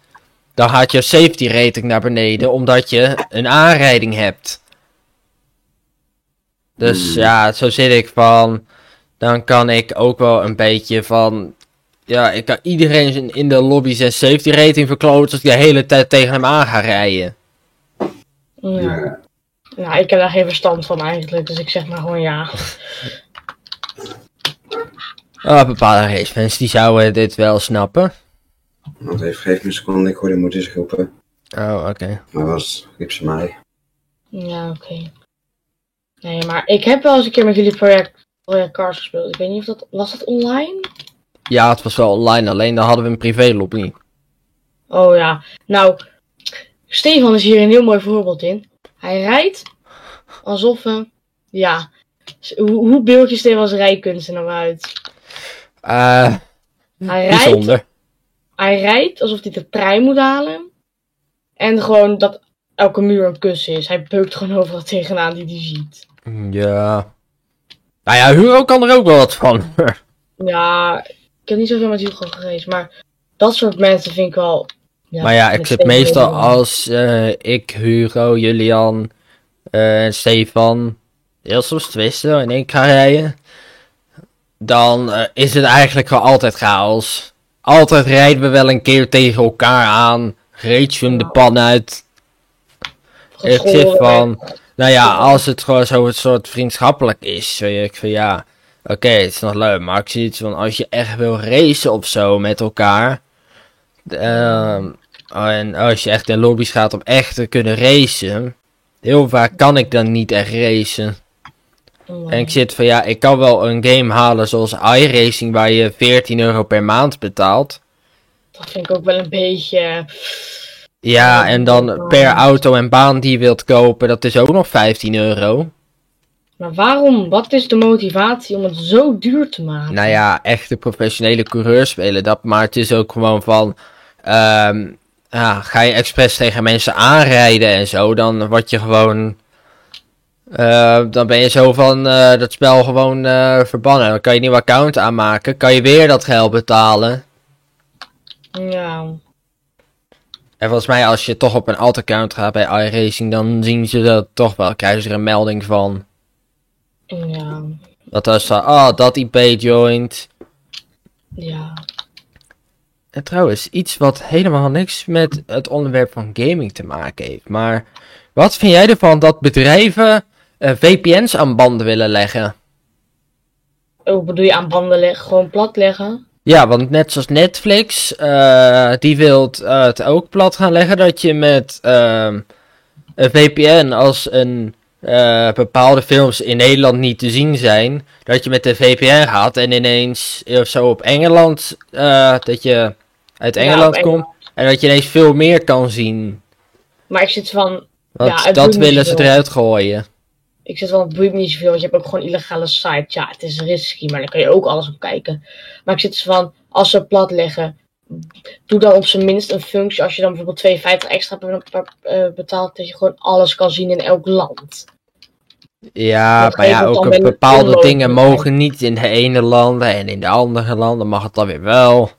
dan gaat je safety rating naar beneden omdat je een aanrijding hebt. Dus Hmm. ja, zo zit ik van. Dan kan ik ook wel een beetje van. Ja, ik kan iedereen in- de lobby zijn safety rating verkloten als ik de hele tijd tegen hem aan ga rijden. Ja. Ja. Nou, ik heb daar geen verstand van eigenlijk, dus ik zeg maar gewoon ja. Ah, bepaalde racefans die zouden dit wel snappen. Want even geef me een seconde, ik hoorde moeders roepen. Oh, oké. Maar was, riep ze mij. Ja, oké. Nee, maar ik heb wel eens een keer met jullie project, project Cars gespeeld. Ik weet niet of dat... Was dat online? Ja, het was wel online, alleen dan hadden we een privé lobby. Oh ja. Nou, Stefan is hier een heel mooi voorbeeld in. Hij rijdt alsof... ja. Hoe, hoe beeld je Stefans rijkunst er nou uit? Eh, Hij rijdt, bijzonder. hij rijdt alsof hij de trein moet halen. En gewoon dat elke muur een kussen is. Hij beukt gewoon overal tegenaan die hij ziet. Ja. Nou ja, Huro kan er ook wel wat van. Ja, ik heb niet zoveel met Hugo gereisd, maar dat soort mensen vind ik wel. Ja, maar ja, ik zit meestal wel. als eh, ik, Hugo, Julian eh, en Stefan heel soms twisten en ik ga rijden. Dan eh, is het eigenlijk gewoon altijd chaos. Altijd rijden we wel een keer tegen elkaar aan. Reed je hem de pan uit. Ik zit van, nou ja, als het gewoon zo een soort vriendschappelijk is, zeg ik van ja, oké, het is nog leuk, maar ik zie iets van als je echt wil racen of zo met elkaar, ehm, en als je echt in lobby's gaat om echt te kunnen racen, heel vaak kan ik dan niet echt racen. werd. En ik zit van ja, ik kan wel een game halen zoals iRacing waar je 14 euro per maand betaalt. Dat vind ik ook wel een beetje. Ja, en dan per auto en baan die je wilt kopen, dat is ook nog 15 euro. Maar waarom? Wat is de motivatie om het zo duur te maken? Nou ja, echte professionele coureurs spelen dat, maar het is ook gewoon van. ehm, ja, ga je expres tegen mensen aanrijden en zo, dan word je gewoon. eh, dan ben je zo van eh, dat spel gewoon eh, verbannen. Dan kan je een nieuw account aanmaken, kan je weer dat geld betalen. Ja. En volgens mij, als je toch op een alt-account gaat bij iRacing, dan zien ze dat toch wel. Krijgen ze er een melding van. Ja. Dat ah, dat IP joint. Ja. En trouwens, iets wat helemaal niks met het onderwerp van gaming te maken heeft. Maar wat vind jij ervan dat bedrijven eh, VPN's aan banden willen leggen? Oh, bedoel je aan banden leggen? Gewoon plat leggen? Ja, want net zoals Netflix, eh, die wil het ook plat gaan leggen dat je met ehm, een VPN als een eh, bepaalde films in Nederland niet te zien zijn, dat je met de VPN gaat en ineens of zo op Engeland, eh, dat je uit Engeland komt en dat je ineens veel meer kan zien. Maar ik zit van. Want Ja, het dat willen ze eruit gooien. Ik zit wel op boeit me niet zoveel, want je hebt ook gewoon illegale sites. Ja, het is risky, maar daar kan je ook alles op kijken. Maar ik zit dus van, als ze plat leggen, doe dan op zijn minst een functie. Als je dan bijvoorbeeld 2,50 extra eh, betaalt, dat je gewoon alles kan zien in elk land. Ja, Dat maar ja, ook bepaalde dingen mogen niet in de ene landen en in de andere landen mag het dan weer wel.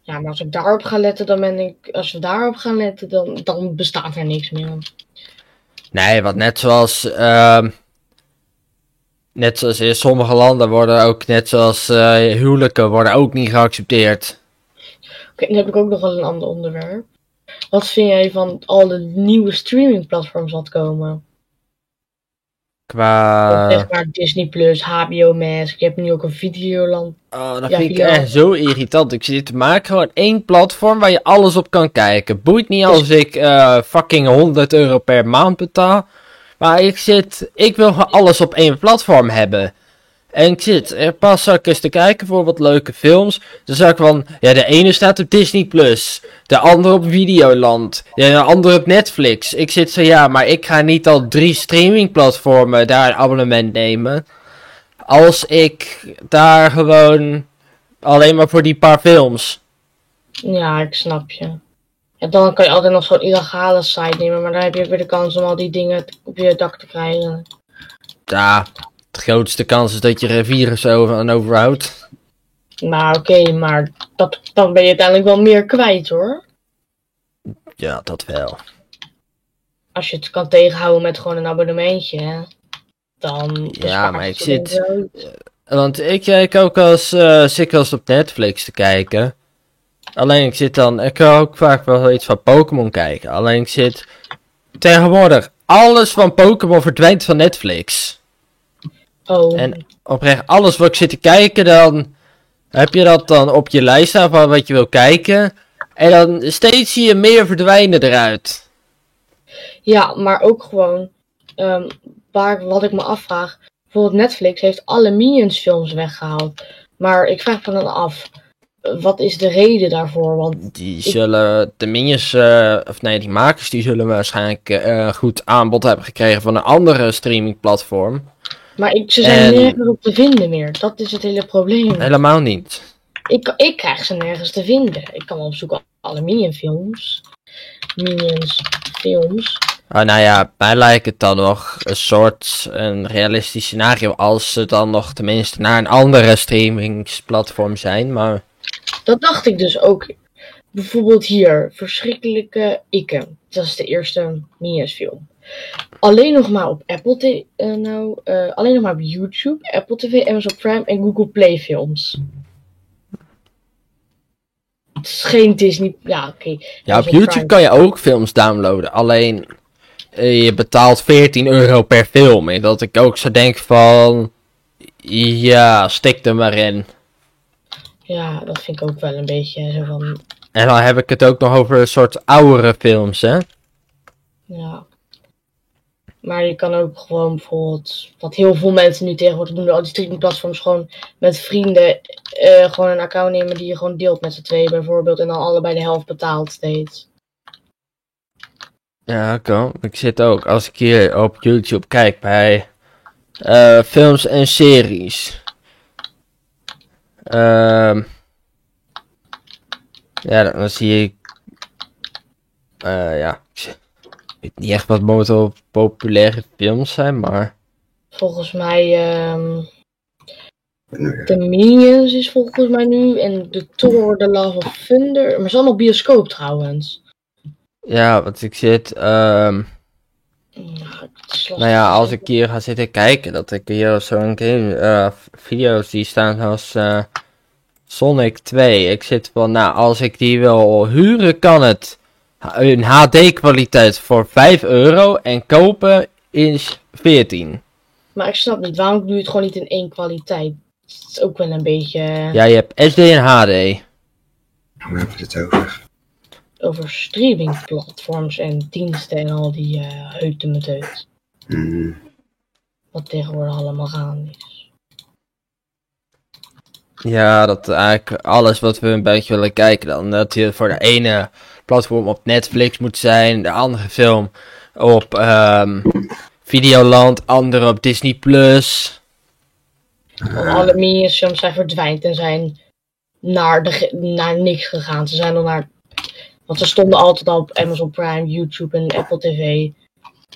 Ja, maar als ik daarop ga letten, dan ben ik. Als we daarop gaan letten, dan, dan bestaat er niks meer. Nee, want net zoals. ehm, net zoals in sommige landen worden ook, net zoals eh, huwelijken, worden ook niet geaccepteerd. Oké, dan heb ik ook nog wel een ander onderwerp. Wat vind jij van al de nieuwe streamingplatforms wat komen? Qua. zeg maar Disney Plus, HBO Max. Je hebt nu ook een Videoland. Oh, dat Ja, vind ik echt zo irritant. Ik zit te maken gewoon één platform waar je alles op kan kijken. Boeit niet als ik eh, fucking 100 euro per maand betaal. Maar ik zit, ik wil gewoon alles op één platform hebben. En ik zit er pas ik eens te kijken voor wat leuke films. Dan zag ik van, ja de ene staat op Disney Plus. De andere op Videoland. De andere op Netflix. Ik zit zo, ja, maar ik ga niet al drie streamingplatformen daar een abonnement nemen. Als ik daar gewoon alleen maar voor die paar films. Ja, ik snap je. Ja, dan kan je altijd nog zo'n illegale site nemen, maar dan heb je ook weer de kans om al die dingen op je dak te krijgen. Ja, de grootste kans is dat je er over aan overhoudt. Nou, oké, maar dat, dan ben je uiteindelijk wel meer kwijt hoor. Ja, dat wel. Als je het kan tegenhouden met gewoon een abonnementje, hè, dan. bespaart maar ik zit- wel. Want ik kijk ook als eh dikwijls op Netflix te kijken. Alleen ik zit dan, ik kan ook vaak wel iets van Pokémon kijken. Alleen ik zit tegenwoordig, alles van Pokémon verdwijnt van Netflix. Oh, En oprecht, alles wat ik zit te kijken, dan heb je dat dan op je lijst staan van wat je wil kijken. En dan steeds zie je meer verdwijnen eruit. ja, maar ook gewoon. ehm, waar, wat ik me afvraag. Bijvoorbeeld Netflix heeft alle Minions films weggehaald. Maar ik vraag me dan af. Wat is de reden daarvoor? Want Die zullen, de minions, eh, of nee, die makers, die zullen waarschijnlijk eh, goed aanbod hebben gekregen van een andere streamingplatform. Maar ik, ze zijn En- nergens op te vinden meer. Dat is het hele probleem. Helemaal niet. Ik, ik krijg ze nergens te vinden. Ik kan wel opzoeken alle Minion films. Minions films. Ah, nou ja, mij lijkt het dan nog een soort een realistisch scenario als ze dan nog tenminste naar een andere streamingsplatform zijn. Maar Dat dacht ik dus ook. Bijvoorbeeld hier, Verschrikkelijke Ikke. Dat is de eerste Minions film. Alleen nog maar op Apple TV, eh, nou, eh, alleen nog maar op YouTube, Apple TV, Amazon Prime en Google Play films. Het is geen Disney. Ja, oké. ja, op YouTube Prime. kan je ook films downloaden. Alleen eh, je betaalt 14 euro per film. En dat ik ook zo denk van ja, stik er maar in. Ja, dat vind ik ook wel een beetje zo van. En dan heb ik het ook nog over een soort oudere films, hè? Ja. Maar je kan ook gewoon bijvoorbeeld, wat heel veel mensen nu tegenwoordig doen, al die streamingplatforms, gewoon met vrienden eh, gewoon een account nemen die je gewoon deelt met z'n tweeën bijvoorbeeld. En dan allebei de helft betaalt steeds. Ja, kan. Ik zit ook, als ik hier op YouTube kijk bij eh, films en series. Ehm ja, dan, zie ik. eh, ja, weet niet echt wat momenteel populaire films zijn, maar. Volgens mij, ehm Nu, de Minions is volgens mij nu. En de Thor, The Love of Thunder. Maar het is allemaal bioscoop trouwens. Ja, want ik zit. ehm lastig nou ja, als ik hier ga zitten kijken, dat ik hier op zo'n game. eh, video's die staan als. eh, Sonic 2. Ik zit van, nou, als ik die wil huren, kan het. Een HD-kwaliteit voor 5 euro en kopen is 14. Maar ik snap niet, waarom doe je het gewoon niet in één kwaliteit? Het is ook wel een beetje Ja, je hebt SD en HD. waar hebben we het over? over streamingplatforms en diensten en al die eh heuten met heut. Hmm. Wat tegenwoordig allemaal gaande is. Ja, dat eigenlijk alles wat we een beetje willen kijken dan. Dat je voor de ene platform op Netflix moet zijn, de andere film op ehm, Videoland, andere op Disney Plus. Alle minifilms zijn verdwijnd en zijn naar, de, naar niks gegaan. Ze zijn dan naar. Want ze stonden altijd al op Amazon Prime, YouTube en Apple TV.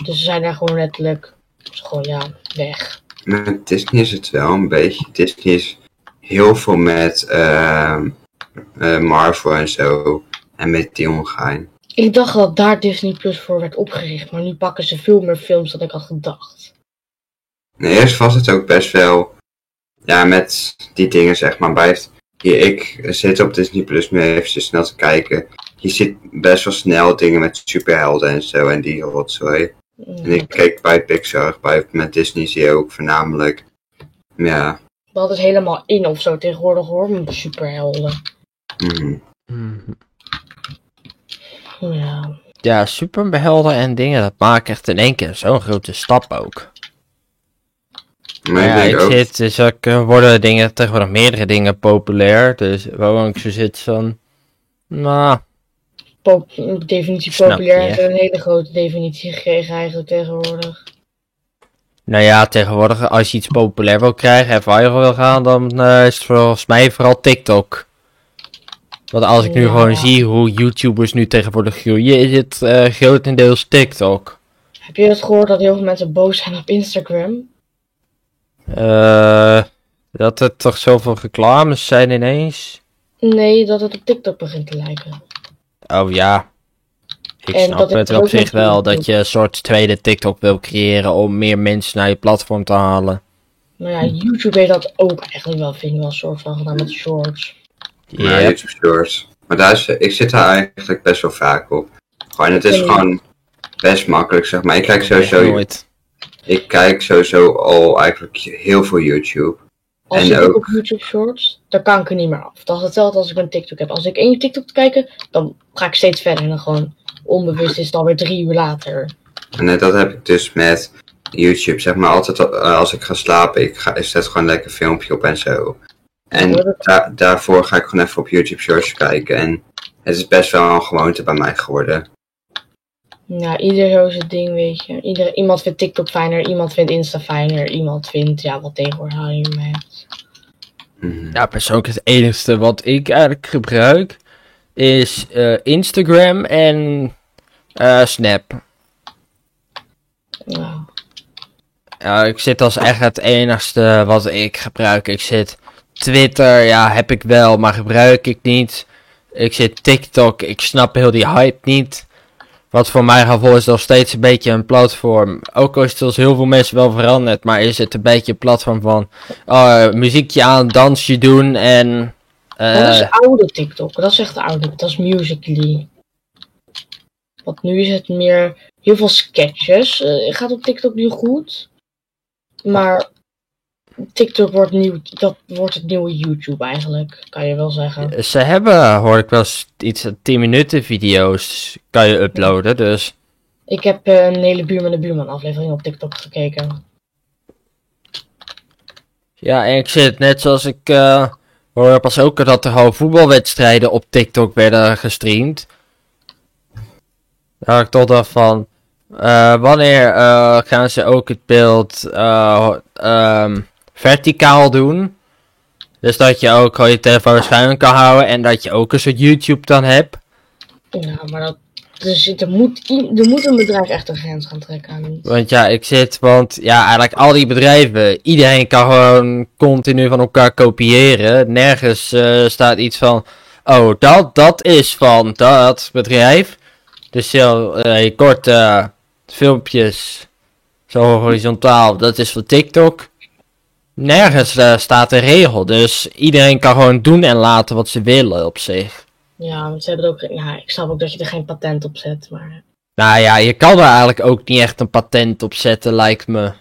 Dus ze zijn daar gewoon letterlijk. dus gewoon ja, weg. Met Disney is het wel een beetje. Disney is heel veel met ehm, eh, Marvel en zo. En met die omgaan. Ik dacht dat daar Disney Plus voor werd opgericht, maar nu pakken ze veel meer films dan ik had gedacht. En eerst was het ook best wel. Ja, met die dingen zeg maar. Blijft. Hier, ik zit op Disney Plus nu even snel te kijken. Je ziet best wel snel dingen met superhelden en zo. En die rotzooi. En ik keek bij Pixar. Bij, met Disney zie je ook voornamelijk. Ja. Dat is helemaal in of zo tegenwoordig hoor, met superhelden. mhm. Ja. Ja, en dingen, dat maakt echt in één keer zo'n grote stap ook. Maar ja, ik denk ik ook. zit, dus ook eh, worden dingen, tegenwoordig meerdere dingen populair. Dus waarom ik zo zit van, nou, Pop definitie Snap populair je. heeft een hele grote definitie gekregen eigenlijk tegenwoordig. nou ja, tegenwoordig als je iets populair wil krijgen en viral wil gaan, dan eh, is het volgens mij vooral TikTok. Want als ik nu Ja. gewoon zie hoe YouTubers nu tegenwoordig groeien, is het eh, grotendeels TikTok. Heb je het gehoord dat heel veel mensen boos zijn op Instagram? Eh, dat er toch zoveel reclames zijn ineens. Nee, dat het op TikTok begint te lijken. Oh ja. Ik En snap het op zich wel dat je een soort tweede TikTok wil creëren om meer mensen naar je platform te halen. Maar ja, YouTube heeft dat ook eigenlijk wel, vind ik wel, een soort van gedaan met shorts. Ja, YouTube Shorts. Maar daar is, ik zit daar eigenlijk best wel vaak op. Gewoon, het is gewoon best makkelijk, zeg maar. Ik kijk sowieso, nooit. ik kijk sowieso al eigenlijk heel veel YouTube. Als En ik ook- op YouTube shorts, dan kan ik er niet meer af. Dat is hetzelfde als ik een TikTok heb. Als ik één TikTok te kijken, dan ga ik steeds verder. En dan gewoon onbewust is het alweer drie uur later. En net dat heb ik dus met YouTube, zeg maar. Altijd eh, als ik ga slapen, ik, ga, ik zet gewoon lekker een filmpje op en zo. En da- daarvoor ga ik gewoon even op YouTube Shorts kijken. En het is best wel een gewoonte bij mij geworden. Ja, ieder zo zijn ding, weet je. Ieder, iemand vindt TikTok fijner, iemand vindt Insta fijner, iemand vindt, ja, wat tegenwoordig je mee hebt. Mhm. Ja, persoonlijk het enige wat ik eigenlijk gebruik is eh, Instagram en eh, Snap. Ja. Ja, ik zit als echt het enigste wat ik gebruik. Ik zit Twitter, ja, heb ik wel, maar gebruik ik niet. Ik zit TikTok, ik snap heel die hype niet. Wat voor mijn gevoel is nog steeds een beetje een platform. Ook al is het heel veel mensen wel veranderd, maar is het een beetje een platform van oh, muziekje aan, dansje doen en. eh, dat is oude TikTok, dat is echt oude, dat is Musical.ly. Want nu is het meer heel veel sketches. eh, gaat op TikTok nu goed. Maar TikTok wordt, nieuw, dat wordt het nieuwe YouTube eigenlijk, kan je wel zeggen. Ze hebben, hoor ik wel eens, iets 10 minuten video's kan je uploaden, dus. Ik heb eh, een hele Buurman de Buurman aflevering op TikTok gekeken. Ja, en ik zit net zoals ik eh hoor pas ook dat er gewoon voetbalwedstrijden op TikTok werden gestreamd. Daar had ik toch dacht van, eh, wanneer eh, gaan ze ook het beeld eh, ehm, verticaal doen? Dus dat je ook gewoon je telefoon schuin kan houden en dat je ook een soort YouTube dan hebt. Ja, maar dat, dus er, moet, er moet een bedrijf echt een grens gaan trekken aan. Want ja, ik zit, want ja, eigenlijk al die bedrijven, iedereen kan gewoon continu van elkaar kopiëren. Nergens eh, staat iets van, oh, dat, dat is van dat bedrijf. Dus heel eh, kort eh, filmpjes, zo horizontaal, dat is van TikTok. Nergens eh, staat een regel, dus iedereen kan gewoon doen en laten wat ze willen op zich. Ja, want ze hebben ook. Ja, ik snap ook dat je er geen patent op zet, maar. Nou ja, je kan er eigenlijk ook niet echt een patent op zetten, lijkt me.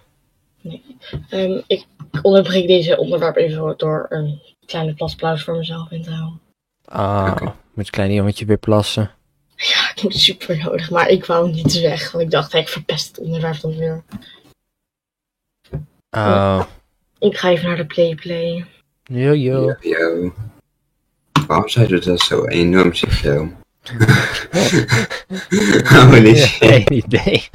Ehm, ik onderbreek deze onderwerp even door een kleine plasplaus voor mezelf in te houden. Ah, Oké. moet je kleine jongetje weer plassen. Ja, ik moet super nodig, maar ik wou niet weg. Want ik dacht, hey, ik verpest het onderwerp dan weer. Oh, Ik ga even naar de play play. yo yo. Yo. Waarom zou je dat zo enorm zo? Holy shit. Geen idee.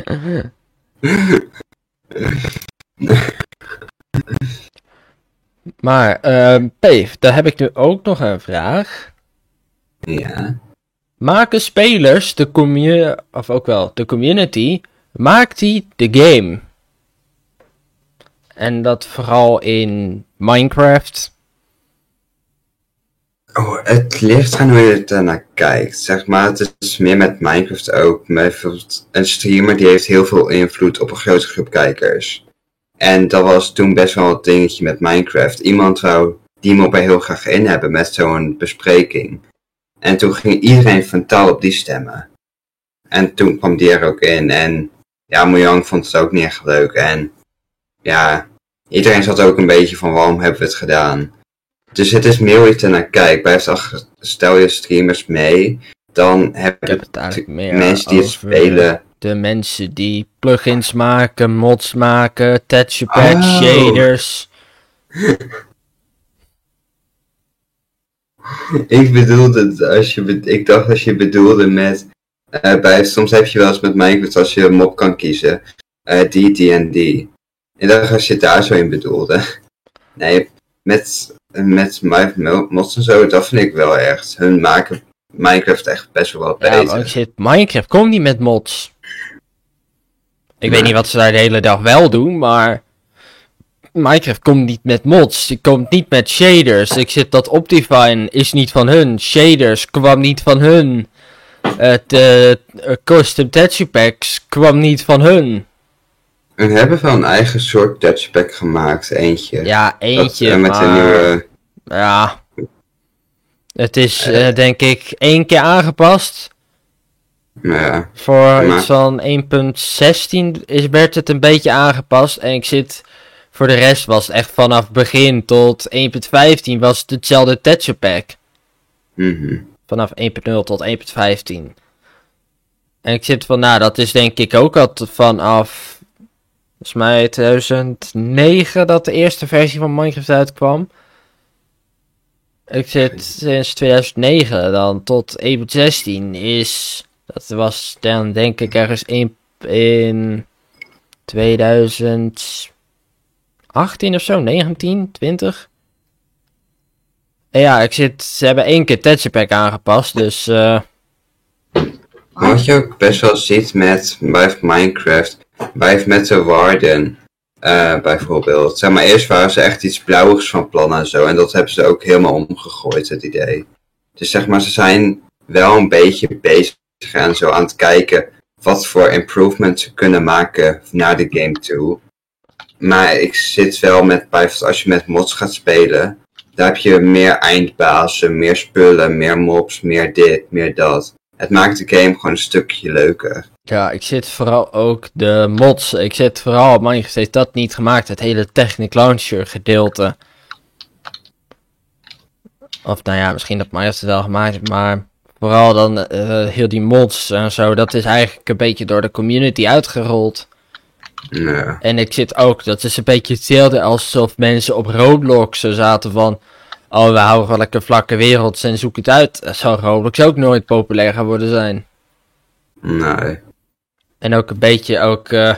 Maar, ehm Peef, daar heb ik nu ook nog een vraag. Ja. Maken spelers de community, of ook wel de community, maakt die de game? En dat vooral in Minecraft. Oh, het ligt aan hoe je eh, naar kijkt. Zeg maar, het is meer met Minecraft ook. Bijvoorbeeld een streamer die heeft heel veel invloed op een grote groep kijkers. En dat was toen best wel een dingetje met Minecraft. Iemand wou die er heel graag in hebben met zo'n bespreking. En toen ging iedereen frontaal op die stemmen. En toen kwam die er ook in. En ja, Mojang vond het ook niet echt leuk. En ja, iedereen zat ook een beetje van waarom hebben we het gedaan. Dus het is meer er naar ach, stel je streamers mee, dan heb Ik je heb het eigenlijk meer mensen die het spelen. De mensen die plugins maken, mods maken, texture packs, Oh. shaders. Ik bedoelde, als je, ik dacht als je bedoelde met, bij, soms heb je wel eens met Minecraft als je een mop kan kiezen, eh die, die en die. Ik dacht als je het daar zo in bedoelde. Nee, met, met Minecraft mods en zo, dat vind ik wel echt. Hun maken Minecraft echt best wel wat Ja, beter. ik zit Minecraft komt niet met mods. Ik weet niet wat ze daar de hele dag wel doen, maar Minecraft komt niet met mods. Het komt niet met shaders. Ik zit dat Optifine is niet van hun. Shaders kwam niet van hun. Het eh, eh, custom texture packs kwam niet van hun. Hun hebben wel een eigen soort touchpack gemaakt, eentje. Ja, eentje, eh, met maar... een nieuwe... Ja. Het is Eh. eh, denk ik één keer aangepast. Ja, Voor Maar- iets van 1.16 is werd het een beetje aangepast. En ik zit. Voor de rest was het echt vanaf begin tot 1.15 was het hetzelfde texture pack. mhm. Vanaf 1.0 tot 1.15. En ik zit van, nou, dat is denk ik ook al vanaf. Volgens mij 2009 dat de eerste versie van Minecraft uitkwam. Ik zit sinds 2009 dan tot 1.16 is. Dat was dan denk ik ergens in, in 2018 of zo, 19, 20. En ja, ik zit, ze hebben één keer texture pack aangepast, dus eh Maar wat je ook best wel ziet met Minecraft, bij met de Warden, eh, bijvoorbeeld. Zeg maar, eerst waren ze echt iets blauwigs van plan en zo, en dat hebben ze ook helemaal omgegooid, het idee. Dus zeg maar, ze zijn wel een beetje bezig en zo aan het kijken wat voor improvements ze kunnen maken naar de game toe. Maar ik zit wel met, bijvoorbeeld als je met mods gaat spelen, daar heb je meer eindbazen, meer spullen, meer mobs, meer dit, meer dat. Het maakt de game gewoon een stukje leuker. ja, ik zit vooral ook de mods. Ik zit vooral op Minecraft heeft dat niet gemaakt, het hele Technic Launcher gedeelte. Of nou ja, misschien dat Minecraft het wel gemaakt heeft, maar vooral dan eh, heel die mods en zo, dat is eigenlijk een beetje door de community uitgerold. Ja. En ik zit ook, dat is een beetje hetzelfde alsof mensen op Roblox zaten van... Oh, we houden wel lekker vlakke werelds en zoek het uit. Dat zou Roblox ook nooit populair gaan worden zijn. Nee. En ook een beetje ook eh,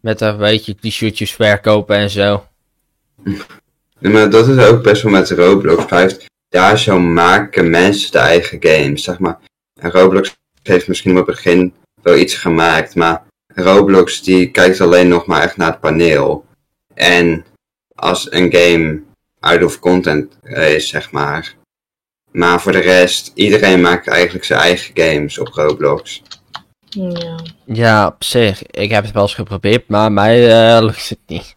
met een beetje die shootjes verkopen en zo. Nee, Maar dat is ook best wel met Roblox. Blijft, daar zo maken mensen de eigen games. Zeg maar. En Roblox heeft misschien op het begin wel iets gemaakt. Maar Roblox die kijkt alleen nog maar echt naar het paneel. En als een game out of content is, zeg maar. Maar voor de rest, iedereen maakt eigenlijk zijn eigen games op Roblox. Ja. Ja, op zich. Ik heb het wel eens geprobeerd, maar mij eh, lukt het niet.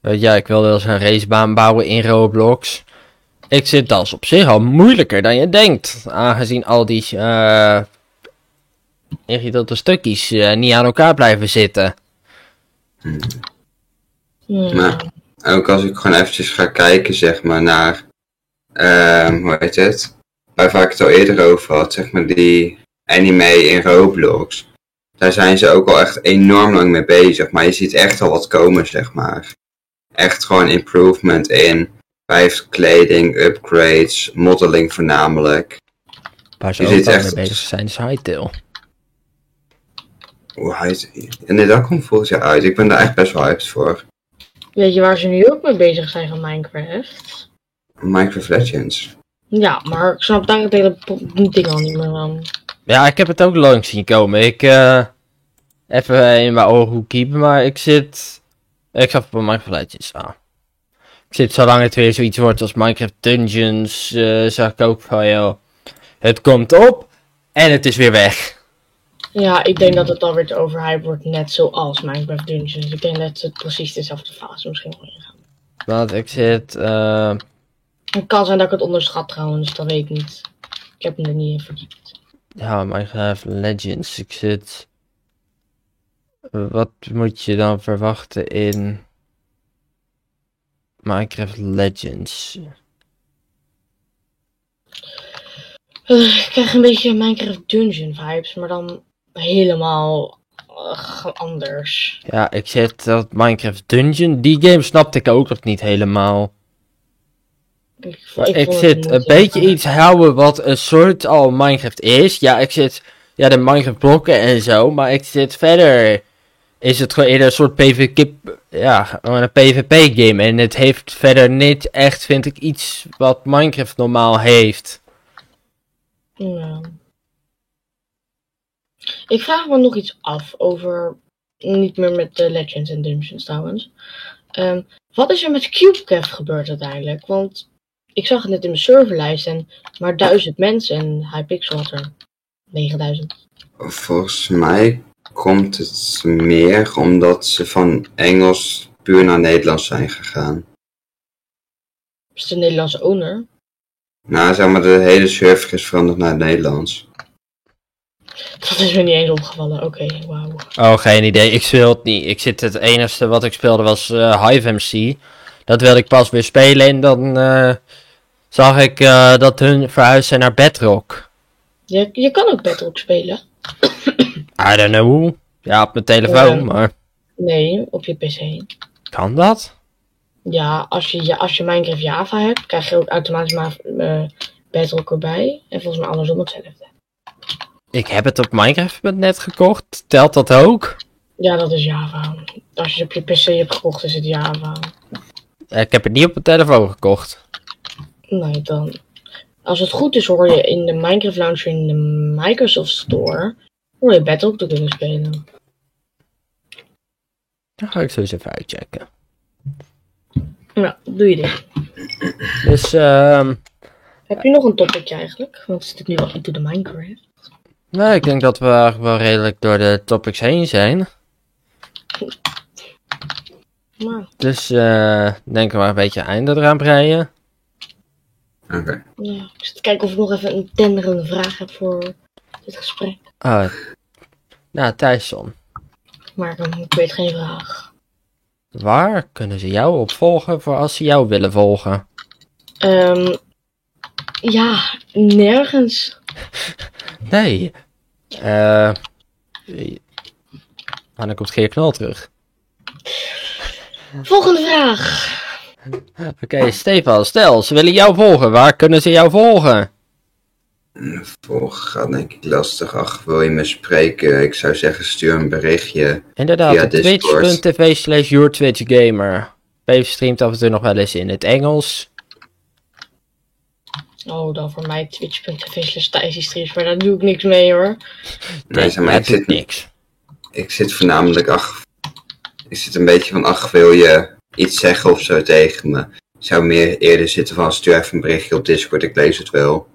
Weet je, ik wilde wel eens een racebaan bouwen in Roblox. Ik zit dat is op zich al moeilijker dan je denkt. Aangezien al die eh ingewikkelde stukjes eh, niet aan elkaar blijven zitten. Ja. Maar ook als ik gewoon eventjes ga kijken, zeg maar, naar, ehm hoe heet het? Waar ik het al eerder over had, zeg maar, die anime in Roblox. Daar zijn ze ook al echt enorm lang mee bezig, maar je ziet echt al wat komen, zeg maar. Echt gewoon improvement in, vijf kleding, upgrades, modeling voornamelijk. Waar ze Je ook echt- mee bezig zijn is Hytale. Hoe heet En nee, dat komt volgens jaar uit. Ik ben daar echt best wel hyped voor. Weet je waar ze nu ook mee bezig zijn van Minecraft? Minecraft Legends. Ja, maar ik snap daar het hele ding al niet meer van. Ja, ik heb het ook langs zien komen. Ik, eh, even in mijn ogen kiepen, maar ik zit, ik zag op Minecraft Legends aan. Ik zit, zolang het weer zoiets wordt als Minecraft Dungeons, eh, zag ik ook van, joh, het komt op en het is weer weg. Ja, ik denk dat het alweer te overhyped wordt, net zoals Minecraft Dungeons. Ik denk dat het precies dezelfde fase misschien wel ingaan. Want ik zit, eh, Het kan zijn dat ik het onderschat trouwens, dat weet ik niet. Ik heb me er niet in verdiept. ja, Minecraft Legends, ik zit, wat moet je dan verwachten in Minecraft Legends? Eh, ik krijg een beetje Minecraft Dungeon vibes, maar dan helemaal eh, anders. Ja, ik zit dat Minecraft Dungeon. Die game snapte ik ook nog niet helemaal. Ik, ik, zit een beetje iets houden wat een soort al Minecraft is. Ja, ik zit. Ja, de Minecraft blokken en zo. Maar ik zit verder. Is het gewoon eerder een soort PvP. Ja, een PvP game. En het heeft verder niet echt, vind ik, iets wat Minecraft normaal heeft. Ja. Ik vraag me nog iets af over. Niet meer met de Legends en Dungeons trouwens. Ehm, wat is er met CubeCraft gebeurd uiteindelijk? Want ik zag het net in mijn serverlijst en maar duizend mensen en Hypixel had er 9000. Volgens mij komt het meer omdat ze van Engels puur naar Nederlands zijn gegaan. Is het een Nederlandse owner? Nou, zeg maar, de hele server is veranderd naar het Nederlands. Dat is me niet eens opgevallen. Oké, wauw. Oh, geen idee. Ik speel het niet. Ik zit het enige wat ik speelde was eh, Hive MC. Dat wilde ik pas weer spelen en dan eh, zag ik eh, dat hun verhuisd zijn naar Bedrock. Je, je kan ook Bedrock spelen. I don't know. Ja, op mijn telefoon, maar Nee, op je PC. kan dat? Ja, als je, ja, als je Minecraft Java hebt, krijg je ook automatisch maar Bedrock erbij. En volgens mij andersom hetzelfde. Ik heb het op Minecraft.net gekocht. Telt dat ook? Ja, dat is Java. Als je het op je PC hebt gekocht, is het Java. Ik heb het niet op mijn telefoon gekocht. Nee, dan. Als het goed is, hoor je in de Minecraft Launcher in de Microsoft Store. hoor je Bedrock te kunnen spelen. Dan ga ik zo eens even uitchecken. Ja, doe je dit. Dus, ehm Heb je nog een topicje eigenlijk? Want we zitten nu al into de Minecraft. Nou, ik denk dat we eigenlijk wel redelijk door de topics heen zijn. Maar, Dus, eh denk we maar een beetje einde eraan breien. Oké. ja, ik zit te kijken of ik nog even een tenderende vraag heb voor dit gesprek. Ah, nou, Thijsson. Maar um, ik weet geen vraag. Waar kunnen ze jou opvolgen voor als ze jou willen volgen? Ehm ja, nergens. Nee. Eh. Wanneer komt Geer Knol terug? Volgende vraag. Oké, Stefan, stel, ze willen jou volgen. Waar kunnen ze jou volgen? Volgen gaat denk ik lastig. Ach, wil je me spreken? Ik zou zeggen, stuur een berichtje. Inderdaad, twitch.tv slash yourtwitchgamer. Dave streamt af en toe nog wel eens in het Engels. Oh, dan voor mij twitch.tv slash Thijsie maar daar doe ik niks mee hoor. Nee, zeg maar, ik zit, niks. ik zit voornamelijk, ach, ik zit een beetje van, ach, wil je iets zeggen of zo tegen me? Ik zou meer eerder zitten van, stuur even een berichtje op Discord, ik lees het wel.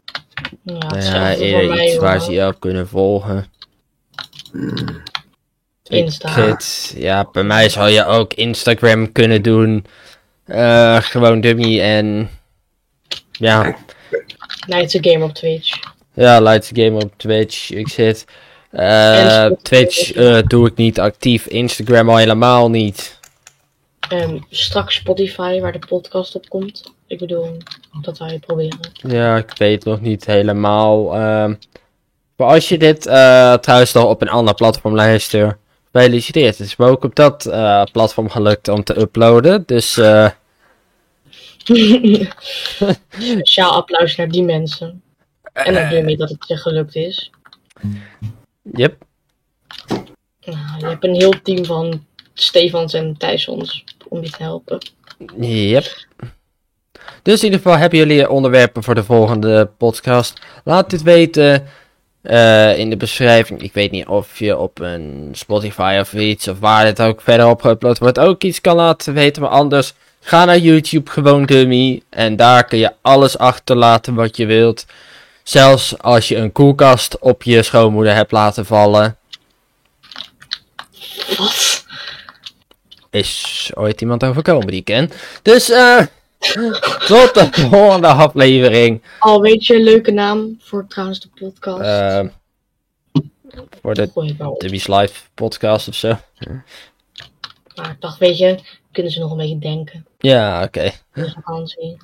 Ja, Ja, hetzelfde voor eerder mij iets waar ze jou kunnen volgen. Hmm. Insta. Zit, ja, bij mij zou je ook Instagram kunnen doen. Eh, gewoon dummy en... Ja, a Game op Twitch. ja, Lights Game op Twitch. Ik zit... eh, Twitch eh, doe ik niet actief. Instagram al helemaal niet. Ehm, straks Spotify, waar de podcast op komt. Ik bedoel, dat wij proberen. Ja, ik weet nog niet helemaal. ehm. maar als je dit eh, trouwens nog op een ander platform luistert, gefeliciteerd. Het is me ook op dat platform gelukt om te uploaden. Dus eh, Speciaal applaus naar die mensen. En naar Dummy dat het je gelukt is. yep. Nou, je hebt een heel team van Stefans en Thijsons om je te helpen. Yep. Dus in ieder geval hebben jullie onderwerpen voor de volgende podcast. Laat dit weten eh, in de beschrijving. Ik weet niet of je op een Spotify of iets, of waar dit ook verder op geüpload wordt, ook iets kan laten weten. Maar anders, ga naar YouTube, gewoon dummy. En daar kun je alles achterlaten wat je wilt. Zelfs als je een koelkast op je schoonmoeder hebt laten vallen. Wat? Is ooit iemand overkomen die ik ken. Dus, eh. tot de volgende aflevering. Al weet je een leuke naam voor trouwens de podcast. Ehm voor de. Debbie's Live podcast of zo. Maar ik dacht, weet je, kunnen ze nog een beetje denken. Ja, oké. Vakantie.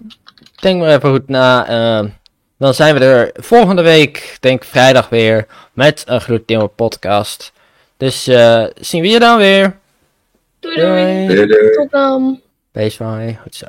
Denk maar even goed na. ehm, dan zijn we er volgende week, denk vrijdag weer, met een gloednieuwe podcast. Dus eh, zien we je dan weer. Doei doei. Doei. Doei, doei. Tot dan. Wees mooi. Goed zo.